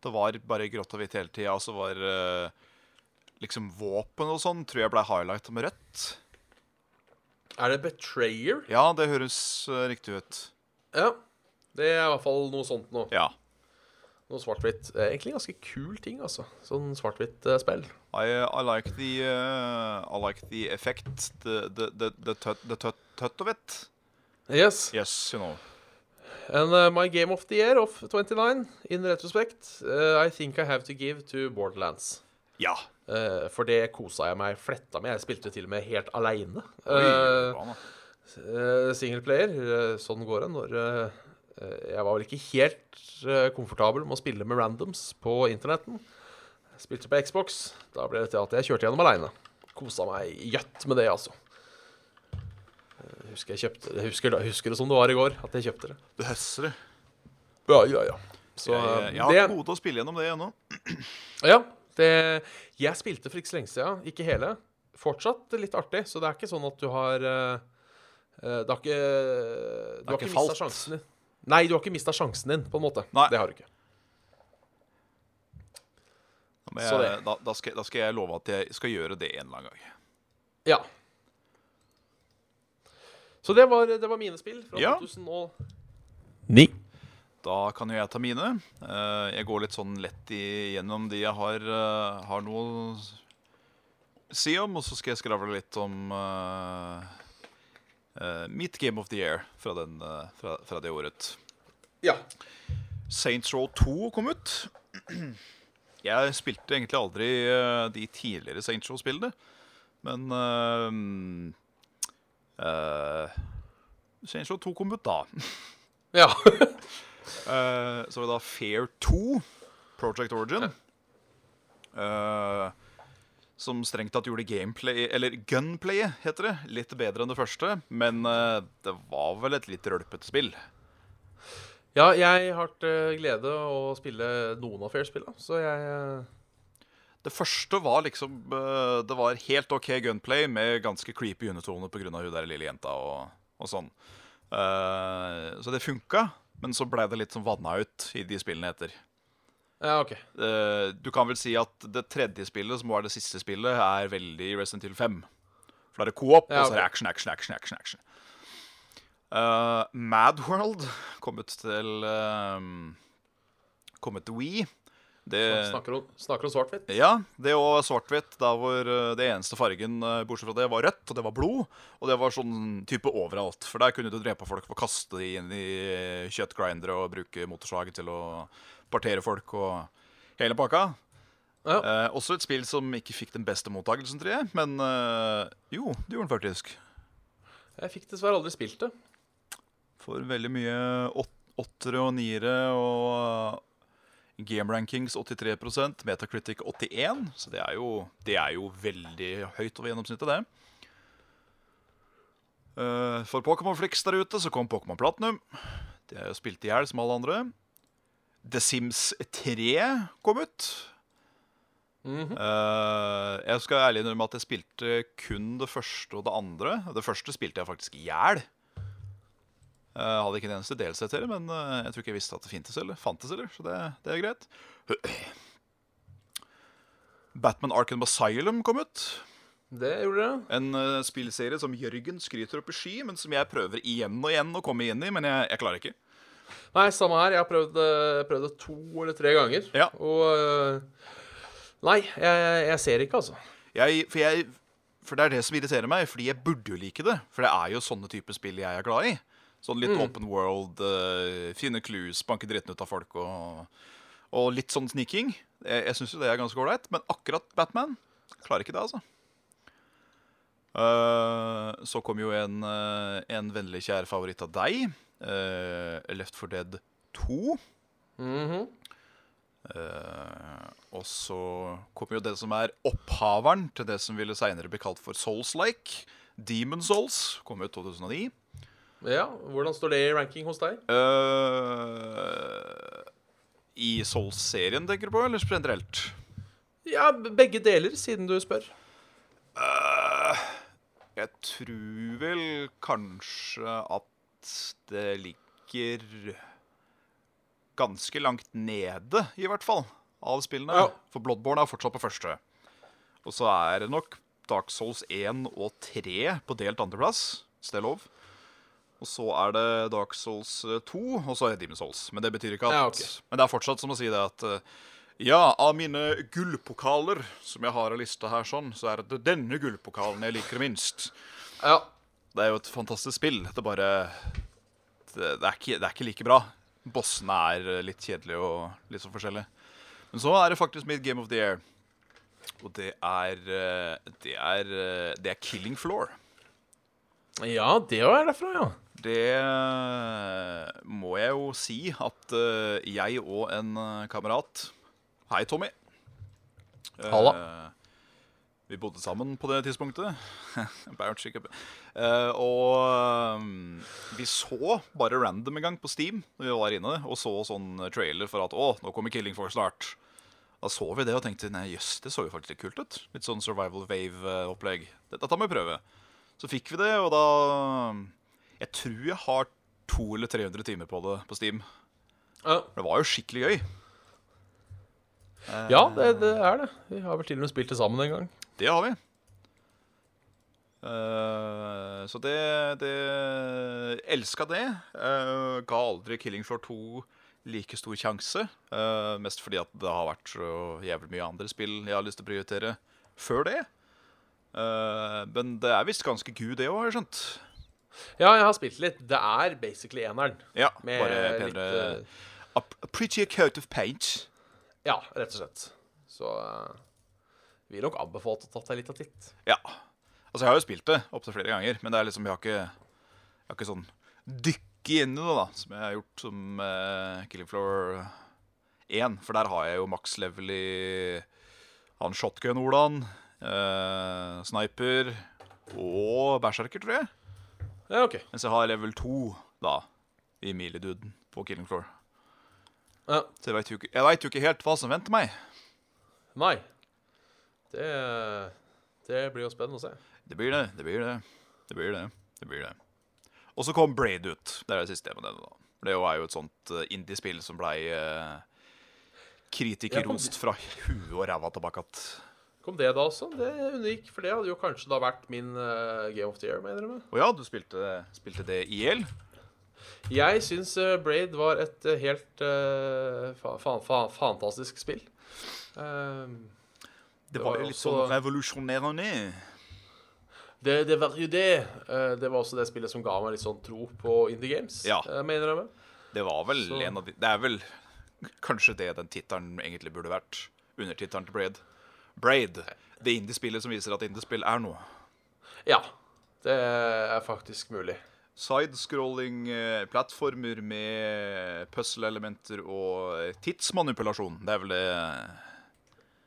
Det var bare grått og hvitt hele tida, og så var eh, liksom våpen og sånn tror jeg ble highlighta med rødt. Er det Betrayer? Ja, det høres eh, riktig ut. Ja. Det er i hvert fall noe sånt noe. Ja. Noe svart-hvitt. Eh, Egentlig ganske kul ting, altså. Sånn svart-hvitt eh, spill. I, I like the uh, I like the effect, the the the the tut, the tut, tut of it. Yes. Yes, you know. And uh, my game of the year of 29, in retrospect, uh, I think I have to give to Borderlands. Ja. Uh, for det kosa jeg meg fletta med. Jeg spilte til og med helt aleine. Oi, Uh. Singleplayer. Uh, sånn går det når Jeg var vel ikke helt komfortabel med å spille med randoms på internetten. Spilte på Xbox. Da ble det til at jeg kjørte gjennom aleine. Kosa meg gjøtt med det, altså. Jeg husker jeg kjøpte jeg husker, husker det som det var i går, at jeg kjøpte det. Du høsser det. Ja, ja, ja. Så jeg, jeg, jeg har ikke ikke til å spille gjennom det ennå. Ja. Det, jeg spilte for ikke så lenge siden. Ikke hele. Fortsatt litt artig, så det er ikke sånn at du har eh, eh, Det har ikke Du har ikke ikke mista sjansen din. Nei, du har ikke mista sjansen din, på en måte. Nei. Det har du ikke. Men jeg, da, da, skal, da skal jeg love at jeg skal gjøre det en eller annen gang. Ja. Så det var, det var mine spill fra Ja. 2009. Da kan jo jeg ta mine. Eh, jeg går litt sånn lett igjennom de jeg har, eh, har noe å si om, og så skal jeg skravle litt om uh, uh, mitt Game of the Year fra, den, uh, fra, fra det året. Ja. Saints Row 2 kom ut. Jeg spilte egentlig aldri eh, de tidligere Saints Row-spillene, men uh, Saints Row 2 kom ut da. ja. uh, så var det da Fair 2, Project Origin. Uh, som strengt tatt gjorde gameplay, eller gunplayet, heter det, litt bedre enn det første. Men det var vel et litt rølpete spill. Ja, jeg har hatt eh, glede å spille noen av Fair-spillene, så jeg eh, Det første var liksom eh, Det var helt OK gunplay med ganske creepy undertone pga. hun der lille jenta og, og sånn. Så det funka, men så blei det litt sånn vanna ut i de spillene etter. Ja, OK. Du kan vel si at det tredje spillet, som var det siste spillet, er veldig Resident Evil 5. For da er det co-op, Ja, og så er det action, action, action. action, action. Uh, Madworld kommet til um, Kommet til Wii. Det, Snakker om, snakker om svart-hvitt. ja, det og svart-hvitt. Der hvor eh, det eneste fargen, eh, bortsett fra det, var rødt, og det var blod. Og det var sånn type overalt. For der kunne du drepe folk for å kaste de inn i eh, kjøttgrindere og bruke motorsaget til å partere folk og hele pakka. Ja. Eh, også et spill som ikke fikk den beste mottakelsen, tror jeg. Men eh, jo, det gjorde den faktisk. Jeg fikk dessverre aldri spilt det. For veldig mye åt- åttere og niere og Game Rankings 83% Metacritic 81 Så det er jo, det er jo veldig høyt over gjennomsnittet, det. Eh, for Pokémon Flix der ute så kom Pokémon Platinum. Det er jo spilt i hjel som alle andre. The Sims 3 kom ut. Mhm. Eh, jeg skal ærlig innrømme at jeg spilte kun det første og det andre. Det første spilte jeg faktisk i hjel. Jeg hadde ikke en eneste delsetere men eh, jeg tror ikke jeg visste at det fintes eller fantes heller, så det, det er greit. Batman Arkham Asylum kom ut. Det gjorde det. En uh, spillserie som Jørgen skryter opp i sky, men som jeg prøver igjen og igjen å komme inn i, men jeg, jeg klarer ikke. Nei, samme her. Jeg har prøvd, prøvd det to eller tre ganger. Ja. Og Nei, jeg, jeg ser ikke, altså. Jeg, for, jeg, for det er det som irriterer meg, fordi jeg burde jo like det. For det er jo sånne typer spill jeg er glad i. Sånn litt open world, uh, finne clues, banke dritten ut av folk og, og litt sånn sniking. Jeg, jeg syns jo det er ganske ålreit, men akkurat Batman klarer ikke det, altså. Uh, så kom jo en, uh, en vennlig kjær favoritt av deg. eh, Left for Dead 2. Mhm. Eh, og så kom jo det som er opphaveren til det som ville seinere bli kalt for Souls-like. Demon Souls kom ut 2009. Ja, Hvordan står det i ranking hos deg? Uh, I Souls-serien, tenker du på, eller generelt? Ja, begge deler, siden du spør. Uh, jeg tror vel kanskje at det ligger ganske langt nede, i hvert fall, av spillene. Ja. For Bloodborne er fortsatt på første. Og så er det nok Dark Souls 1 og 3 på delt andreplass. Hvis det er lov. Og så er det Dark Souls 2, og så er det Demon Souls. Men det betyr ikke at Ja, okay. Men det er fortsatt som å si det at eh, ja, av mine gullpokaler som jeg har av lista her, sånn, så er det denne gullpokalen jeg liker minst. Ja. Det er jo et fantastisk spill. Det bare Det, det, er, ikke, det er ikke like bra. Bossene er litt kjedelige og litt så forskjellige. Men så er det faktisk mitt Game of the Year. Og det er eh, Det er, eh, det er Killing Floor. Ja, det er derfra, ja. Det må jeg jo si at eh, jeg og en eh, kamerat Hei, Tommy. Eh, Halla. vi bodde sammen på det tidspunktet. Eh, og eh, vi så bare random en gang på Steam når vi var inne og så sånn trailer for at å, nå kommer Killing Force snart. Da så vi det og tenkte nei, jøss, det så jo faktisk litt kult ut. Litt sånn Survival Wave-opplegg. Dette må vi prøve. Så fikk vi det, og da Jeg tror jeg har to eller 300 timer på det på Steam. Ja, Det var jo skikkelig gøy. ja det, det er det. Vi har vel til og med spilt det sammen en gang. Det har vi. Uh, så det, det Elska det. Uh, ga aldri Killing Floor 2 like stor sjanse. Uh, mest fordi at det har vært så jævlig mye andre spill jeg har lyst til å prioritere før det. Men det er visst ganske gud, det òg, har jeg skjønt. Ja, jeg har spilt litt. Det er basically eneren. Ja, Med bare litt penere eh, a, prettier coat of paint. Ja, rett og slett. Så uh, vi vil nok anbefalt å ta deg litt av titt. Ja. Altså, jeg har jo spilt det opptil flere ganger, men det er liksom, jeg har ikke, jeg har ikke sånn dykke inn i det, da, som jeg har gjort som uh, Killing Floor 1. For der har jeg jo maks level i han shotgun-Olaen, uh, sniper og berserker, tror jeg. Ja, OK. Mens jeg har level 2, da, i mileduden på Killing Floor. Ja. Så jeg veit jo, ikke- jeg vet jo ikke helt hva som venter meg. Nei. Det, det blir jo spennende å se. Det blir det, det blir det. Det blir det. det blir det. Og så kom Braid ut. Det er det siste jeg må nevne. da. Det er jo et sånt eh, indie-spill som blei eh, kritikerrost fra huet og ræva tilbake att. Kom det da også? Det er unikt, for det hadde jo kanskje da vært min uh, Game of the Year, mener du? Og ja, du spilte, spilte det i hjel. Jeg syns uh, Braid var et uh, helt eh, fa fa fa fantastisk spill. Ehm, Det var jo litt også- sånn revolusjonerende. det, det var jo det. Eh, det var også det spillet som ga meg litt sånn tro på Indie Games, Ja. eh, mener jeg. med. Det var vel Så- en av de Det er vel kanskje det den tittelen egentlig burde vært. Undertittelen til Braid. Braid. Det indie-spillet som viser at indie-spill er noe. Ja. Det er faktisk mulig. Sidescrolling eh, med puzzle-elementer og eh, tidsmanipulasjon. Det er vel det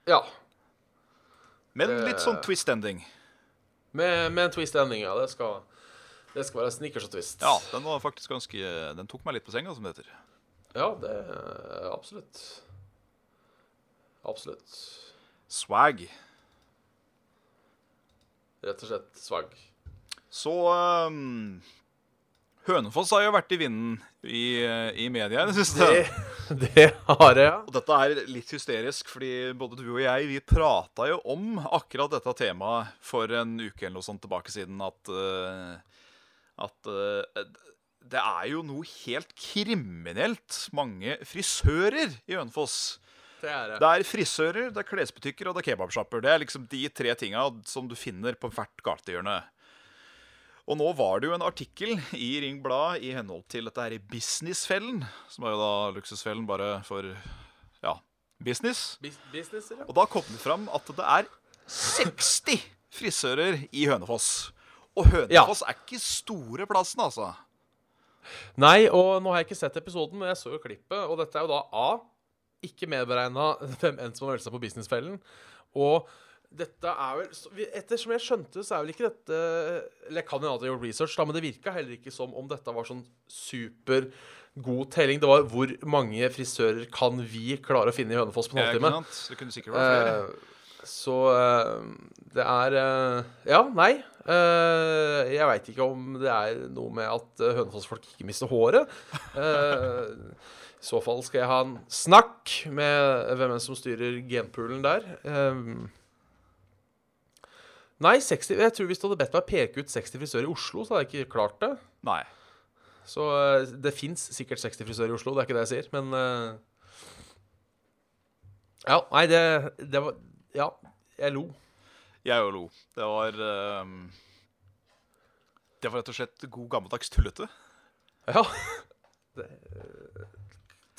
Ja. Men litt sånn twist-ending. Med, med en twist-ending, ja. Det skal, det skal være snickers og twist. Ja, den var faktisk ganske Den tok meg litt på senga, som det heter. Ja, det absolutt. Absolutt. Swag. Rett og slett swag. Så um, Hønefoss har jo vært i vinden i, i media i det siste. Det, det har jeg, ja. Og dette er litt hysterisk, fordi både du og jeg vi prata jo om akkurat dette temaet for en uke eller noe sånt tilbake siden. At, eh, at eh, det er jo noe helt kriminelt mange frisører i Hønefoss. Det er det. Det er frisører, det er klesbutikker og det er kebabsjapper. Det er liksom de tre tinga som du finner på hvert gatehjørne. Og nå var det jo en artikkel i Ring Blad i henhold til dette her i Businessfellen, som er jo da luksusfellen bare for ja, business. Bis business ja. Og da kom det fram at det er 60 frisører i Hønefoss. Og Hønefoss er ikke store plassen, altså. Nei, og nå har jeg ikke sett episoden, men jeg så jo klippet, og dette er jo da A. Ikke medberegna hvem enn som har meldt seg på Businessfellen. Og dette er vel Ettersom jeg skjønte, så er vel ikke dette Eller jeg kan jo ha gjort research, da, men det virka heller ikke som om dette var sånn super god telling. Det var hvor mange frisører kan vi klare å finne i Hønefoss på en halvtime? Det kunne sikkert vært flere. Eh, så eh, det er eh, Ja, nei. Jeg veit ikke om det er noe med at Hønefoss-folk ikke mister håret. I så fall skal jeg ha en snakk med hvem enn som styrer genpoolen der. Um, nei, 60 Jeg tror hvis du hadde bedt meg peke ut 60 frisører i Oslo, så hadde jeg ikke klart det. Nei. Så eh, det fins sikkert 60 frisører i Oslo, det er ikke det jeg sier, men uh, Ja, nei, det, det var Ja, jeg lo. Jeg òg lo. Det var um, Det var rett og slett god gammeldags tullete. Ja. Det,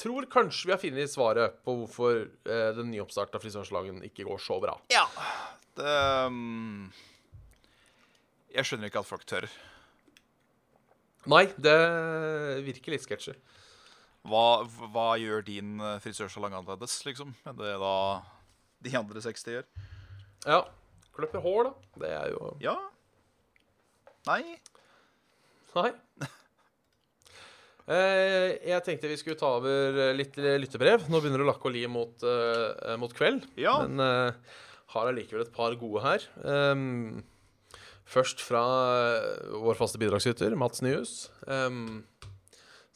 tror kanskje vi har funnet svaret på hvorfor eh, den nyoppstarta frisørsalongen ikke går så bra. Ja. Det um, Jeg skjønner ikke at folk tør. Nei, det virker litt sketsjy. Hva, hva gjør din eh, frisørsalong annerledes, liksom, enn det da de andre 60 gjør? Ja. Klipper hår, da. Det er jo Ja. Nei. Nei. Eh, jeg tenkte vi skulle ta over litt lyttebrev. Nå begynner det å lakke og li mot, eh, mot kveld. Ja. Men eh, har allikevel et par gode her. Um, først fra eh, vår faste bidragsyter, Mats Nyhus. Um,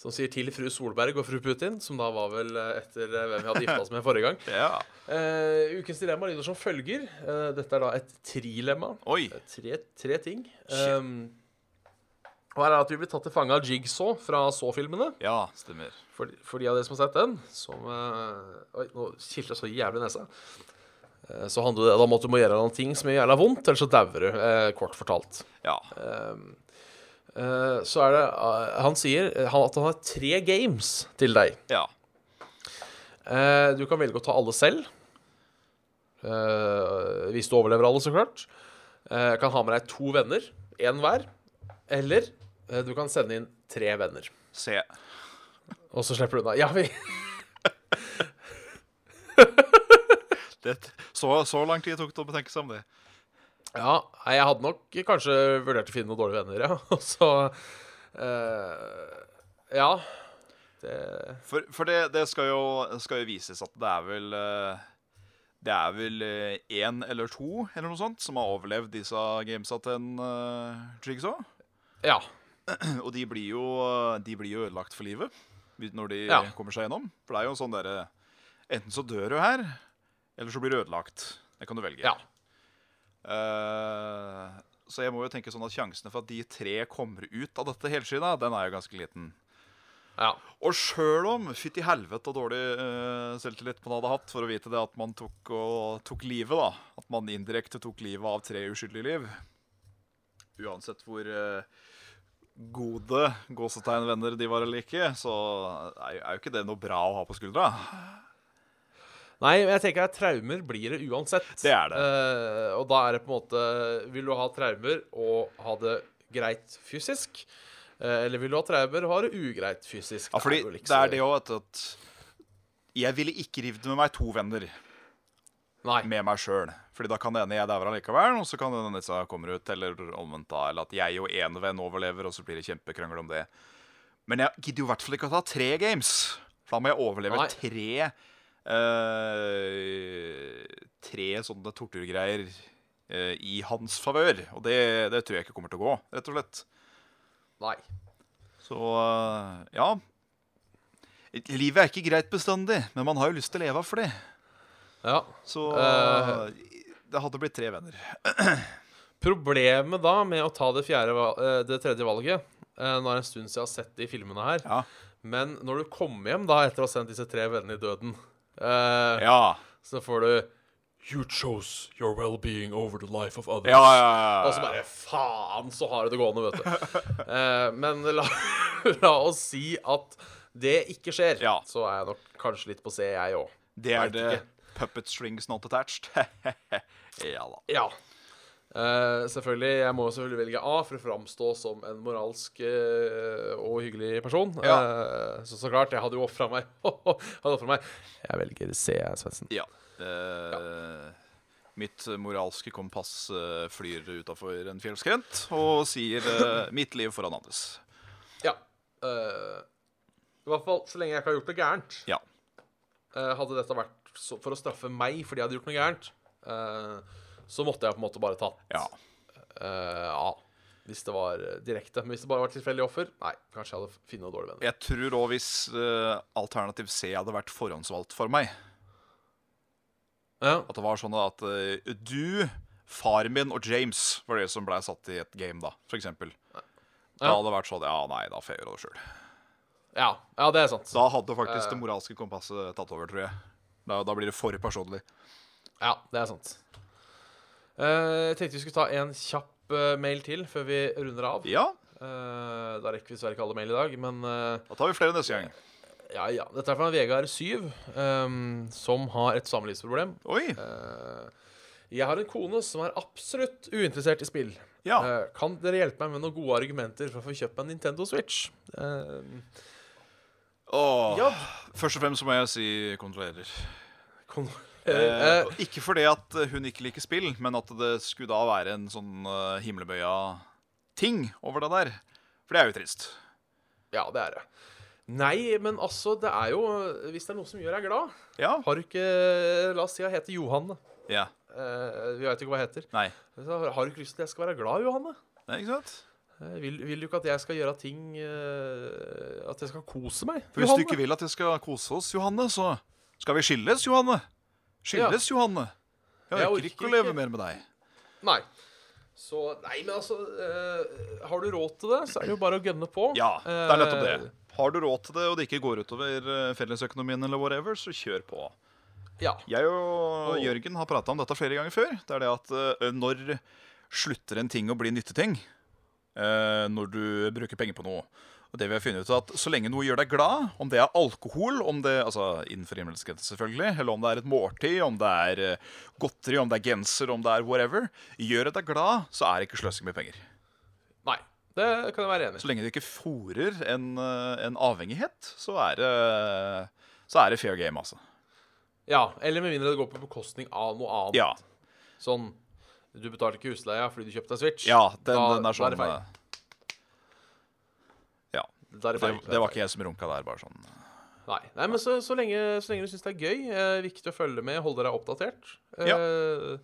som sier til fru Solberg og fru Putin, som da var vel eh, etter eh, hvem vi hadde gifta oss med forrige gang. Ja. uh, ukens dilemma lyder som følger. Uh, dette er da et trilemma. Oi. Eh, Tre, tre ting. Um, og her er at vi blir tatt til fange av Jigsaw fra Saw-filmene. Ja, stemmer. For, for de av dere som har sett den, som uh, Oi, nå kilte jeg så jævlig nesa. Uh, så handler det om at du må gjøre noen ting som gjør jævla vondt, eller så dauer du, uh, kort fortalt. Ja. Um, eh, så er det Han sier at han har tre games til deg. Ja. Du kan velge å ta alle selv. Hvis du overlever alle, så klart. Kan ha med deg to venner, én hver. Eller du kan sende inn tre venner. Se. Og så slipper du unna. Ja, vi Det, så, så lang tid tok det å betenke seg om det. Ja, jeg hadde nok kanskje vurdert å finne noen dårlige venner, ja. Og så uh, Ja. Det For, for det, det skal, jo, skal jo vises at det er vel eh, Det er vel én eller to eller noe sånt som har overlevd disse gamesa til en uh, Jigsaw. Ja. Og de blir jo, de blir jo ødelagt for livet når de Ja. kommer seg gjennom. For det er jo sånn derre Enten så dør du her, eller så blir du ødelagt. Det kan du velge. Ja. Uh, så jeg må jo tenke sånn at sjansene for at de tre kommer ut av dette helskinnet, den er jo ganske liten. ja. Og sjøl om fytti helvete og dårlig uh, selvtillit man hadde hatt for å vite det at man tok, og, tok livet, da. At man indirekte tok livet av tre uskyldige liv. Uansett hvor eh, gode gåsetegnvenner de var eller ikke, så er, jo- ikke det noe bra å ha på skuldra. Nei, men jeg tenker at traumer blir det uansett. Det er det. Eh, og da er det på en måte Vil du ha traumer og ha det greit fysisk? Eh, eller vil du ha traumer og ha det ugreit fysisk? Ja, fordi det liksom- er det òg, at jeg ville ikke revet med meg to venner Nei. med meg sjøl. Fordi da kan det ene jeg dauer allikevel, og så kan det hende disse kommer ut, eller omvendt da. Eller at jeg og en venn overlever, og så blir det kjempekrangel om det. Men jeg gidder jo i hvert fall ikke å ta tre games. For da må jeg overleve Nei. tre Uh, Tre sånne torturgreier uh, i hans favør. Og det, det tror jeg ikke kommer til å gå, rett og slett. Nei. Så uh, ja. Livet er ikke greit bestandig, men man har jo lyst til å leve av for det. Ja. Så Eh. det hadde blitt tre venner. Problemet da med å ta det, fjerde, eh, det tredje valget eh, Nå er det en stund siden jeg har sett de filmene her. Ja. Men når du kommer hjem da etter å ha sendt disse tre vennene i døden, Ja. så får du You chose your well-being over the life of others. Ja, ja, ja. Og så bare Faen, så har du det gående, vet du. Eh, men la, la oss si at det ikke skjer. Ja. Så er jeg nok kanskje litt på C, jeg òg. Det er vet det ikke. Puppet strings not attached. ja da. Ja. Uh, selvfølgelig, Jeg må selvfølgelig velge A for å framstå som en moralsk uh, og hyggelig person. Ja. Uh, så så klart, jeg hadde jo ofra meg. meg. Jeg velger C, Svendsen. Ja. ja. Mitt moralske kompass flyr utafor en fjellskrent og sier 'mitt liv foran andres'. Ja. I hvert fall så lenge jeg ikke har gjort det gærent. Ja. Hadde dette vært for å straffe meg fordi jeg hadde gjort noe gærent, uh, så måtte jeg på en måte bare tatt ja. Uh. Hvis det var direkte. Men hvis det bare var tilfeldig offer, nei, kanskje jeg hadde funnet noen dårlige venner. Jeg tror òg hvis uh, alternativ C hadde vært forhåndsvalgt for meg Ja. At det var sånn at uh, du, far min og James var det som ble satt i et game, da, for eksempel. Da hadde det vært sånn Ja, nei, da får jeg gjøre det sjøl. Ja, ja, det er sant. Da hadde faktisk det moralske kompasset tatt over, tror jeg. Da, da blir det for personlig. Ja, det er sant. Eh, jeg tenkte vi skulle ta en kjapp eh, mail til før vi runder av. Ja, Eh, da rekker vi dessverre ikke alle mail i dag, men da tar vi flere neste gang. ja, ja. Dette er fra Vegard 7, um, som har et samlivsproblem. Oi. Uh, jeg har en kone som er absolutt uinteressert i spill. Ja. Uh, kan dere hjelpe meg med noen gode argumenter for å få kjøpt meg en Nintendo Switch? Eh, Åh. jobb. Først og fremst så må jeg si kontrollerer. kon Eh, eh, ikke fordi at eh, hun ikke liker spill, men at det skulle da være en sånn uh, himmelbøya ting over det der. For det er jo trist. ja, det er det. Nei, men altså, det er jo Hvis det er noe som gjør deg glad Ja. Har du ikke La oss si jeg heter Johanne. ja. Eh, vi veit ikke hva jeg heter. Nei. Så har har du ikke lyst til at jeg skal være glad, Johanne? Nei, ikke sant? Eh, vil, vil du ikke at jeg skal gjøre ting uh, At jeg skal kose meg? For hvis du ikke vil at jeg skal kose oss, Johanne, så skal vi skilles, Johanne. Skilles, Johanne. Jeg Jeg orker ikke å leve mer med deg. Nei. Så Nei, men altså uh, Har du råd til det, så er det jo bare å gønne på. Ja, det er nettopp det. Har du råd til det, og det ikke går utover fellesøkonomien eller whatever, så kjør på. ja. Jeg og Jørgen har prata om dette flere ganger før. Det er det at uh, når slutter en ting å bli nytteting? Eh, når du bruker penger på noe. Og det vi har funnet ut er at Så lenge noe gjør deg glad, om det er alkohol, om det, altså innenfor rimelig selvfølgelig, eller om det er et måltid, om det er eh, godteri, om det er genser, om det er whatever Gjør det deg glad, så er det ikke sløsing med penger. Nei. Det kan jeg være enig i. Så lenge det ikke fòrer en, eh, en avhengighet, så er det så er det fair game, altså. Ja, Eller med mindre det går på bekostning av noe annet. Ja, Sånn Du betalte ikke husleia fordi du kjøpte deg Switch. ja den, Da- den er sånn det feil. eh, Ja. Da er det, Det, var ikke jeg som runka der, bare sånn. Nei, Nei men så, så, lenge, så lenge du syns det er gøy, eh, viktig å følge med, holde deg oppdatert. Eh,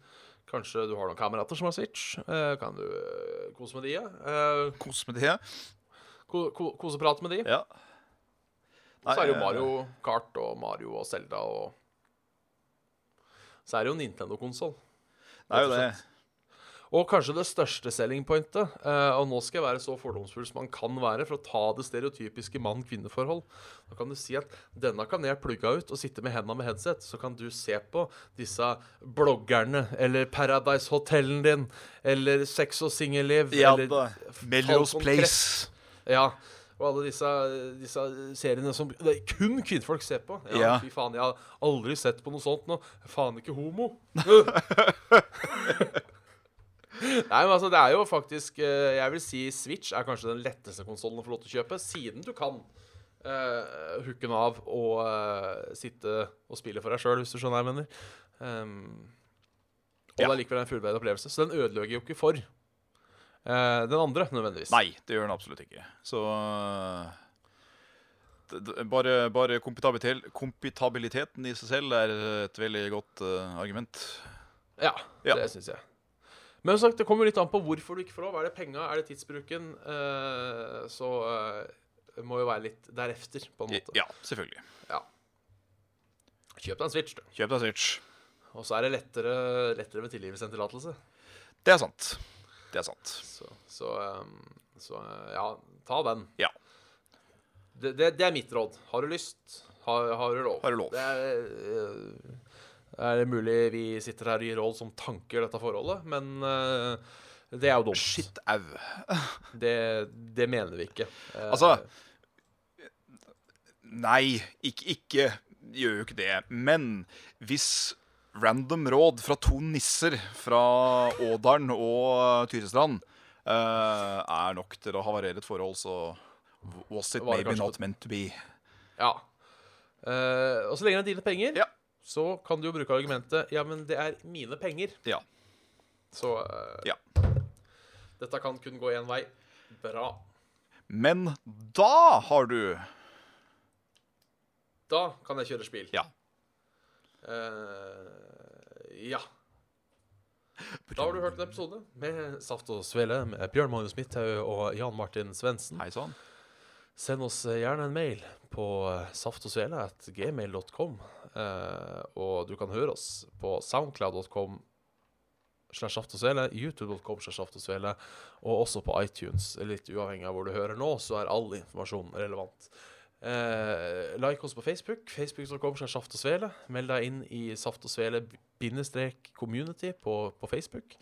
Kanskje du har noen kamerater som har Switch. Eh, kan du eh, kose med de? Ja? Eh, kose med de? ko ko Koseprat med de. Ja. så er det jo Mario Kart og Mario og Zelda og Så er det jo Nintendo-konsoll. Det er jo det. Og kanskje det største selling pointet, eh, og nå skal jeg være så fordomsfull som man kan være, for å ta det stereotypiske mann-kvinne-forhold. Da kan du si at denne kan jeg plugge ut og sitte med hendene med headset, så kan du se på disse bloggerne, eller Paradise Hotellen din, eller Sex og singelliv, Ja eller. Melrose Place. Ja. Og alle disse, disse seriene som det er kun kvinnfolk ser på. Ja, Ja. Fy faen, jeg har aldri sett på noe sånt nå. Faen ikke homo. Nei, men altså, det er jo faktisk eh, Jeg vil si Switch er kanskje den letteste konsollen å få lov til å kjøpe, siden du kan uh, hooke den av og uh, sitte og spille for deg sjøl, hvis du skjønner hva jeg mener. Um, og Ja. det er likevel en fullverdig opplevelse. Så den ødelegger jo ikke for uh, den andre, nødvendigvis. Nei, det gjør den absolutt ikke. Så bare, bare kompitabiliteten i seg selv er et veldig godt uh, argument. Ja, Ja. det syns jeg. Men sagt, det kommer litt an på hvorfor du ikke får lov. Er det penga, er det tidsbruken? Eh, så eh, må jo være litt derefter, på en måte. Ja, selvfølgelig. Ja. Kjøp deg en Switch, du. Kjøp deg Switch. Og så er det lettere, lettere med tilgivelse enn tillatelse. Det er sant. Det er sant. Så, så, um, så ja, ta den. Ja. Det, det, det er mitt råd. Har du lyst, har, har du lov. Har du lov. Det er, uh, er det mulig vi sitter her og gir råd som tanker dette forholdet, men uh, det er jo dumt. Shit au. Det, det mener vi ikke. Uh, Altså Nei, ikke, ikke gjør jo ikke det. Men hvis random råd fra to nisser fra Ådalen og Tyrestrand uh, er nok til å havarere et forhold, så was it maybe not meant to be. Ja. Uh, og så lenge det er dine penger, Ja. Så kan du jo bruke argumentet Ja, men det er mine penger. Ja. Så uh, ja. dette kan kun gå én vei. Bra. Men da har du Da kan jeg kjøre spill. Ja. Uh, ja. Da har du hørt en episode med Saft og Svele med Bjørn Magnus Midthaug og Jan Martin Svendsen. Hei sann. Send oss eh, gjerne en mail på saftogsvele.gmail.com. Eh, og du kan høre oss på soundcloud.com slash aftosvele, youtube.com slash aftosvele, og også på iTunes. Litt uavhengig av hvor du hører nå, så er all informasjon relevant. Eh, like oss på Facebook. Facebook.com slash aftosvele. Meld deg inn i Saft og Svele-community på, på Facebook.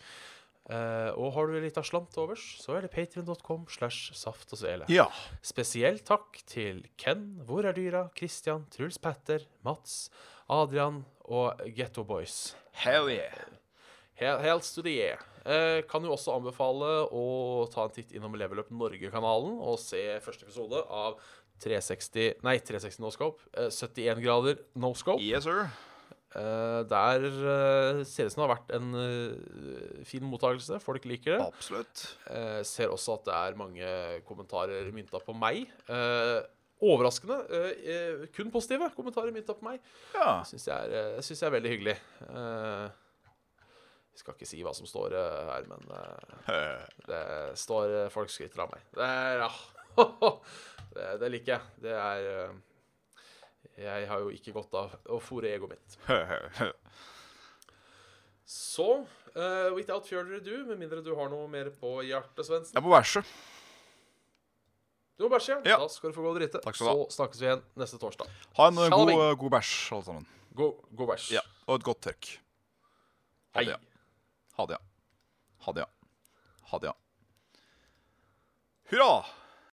Eh, og har du litt av slant til overs, så er det patrion.com slash Saft og Svele. Ja. Spesielt takk til Ken, Hvor er dyra, Christian, Truls Petter, Mats, Adrian og Getto Boys. Hell yeah. Hell, Hells to the yeah. Uh, kan jo også anbefale å ta en titt innom Level Up Norge-kanalen og se første episode av 360 Nei, 360 no scope. Uh, 71 grader no scope. Yes, sir. Eh, der eh, ser det ut som det har vært en eh, fin mottakelse. Folk liker det. Absolutt. Ser også at det er mange kommentarer mynta på meg. Overraskende. kun positive kommentarer mynta på meg. Ja. Syns jeg, er, synes jeg er veldig hyggelig. Jeg skal ikke si hva som står her, men det står Folk skryter av meg. Det er Ja. det, det liker jeg. Det er Jeg har jo ikke godt av å fòre egoet mitt. Så uh, without further ado, med mindre du har noe mer på hjertet, Svendsen Jeg må bæsje. Du må bæsje, ja. Ja. Da skal du få gå og drite. Så snakkes vi igjen neste torsdag. Ha en eh, god, eh, god bæsj, alle sammen. God, god bæsj. Ja. Og et godt tørk. Ha det, ja. Ha det, ja. Ha det, ja. Ha det, ja. Hurra!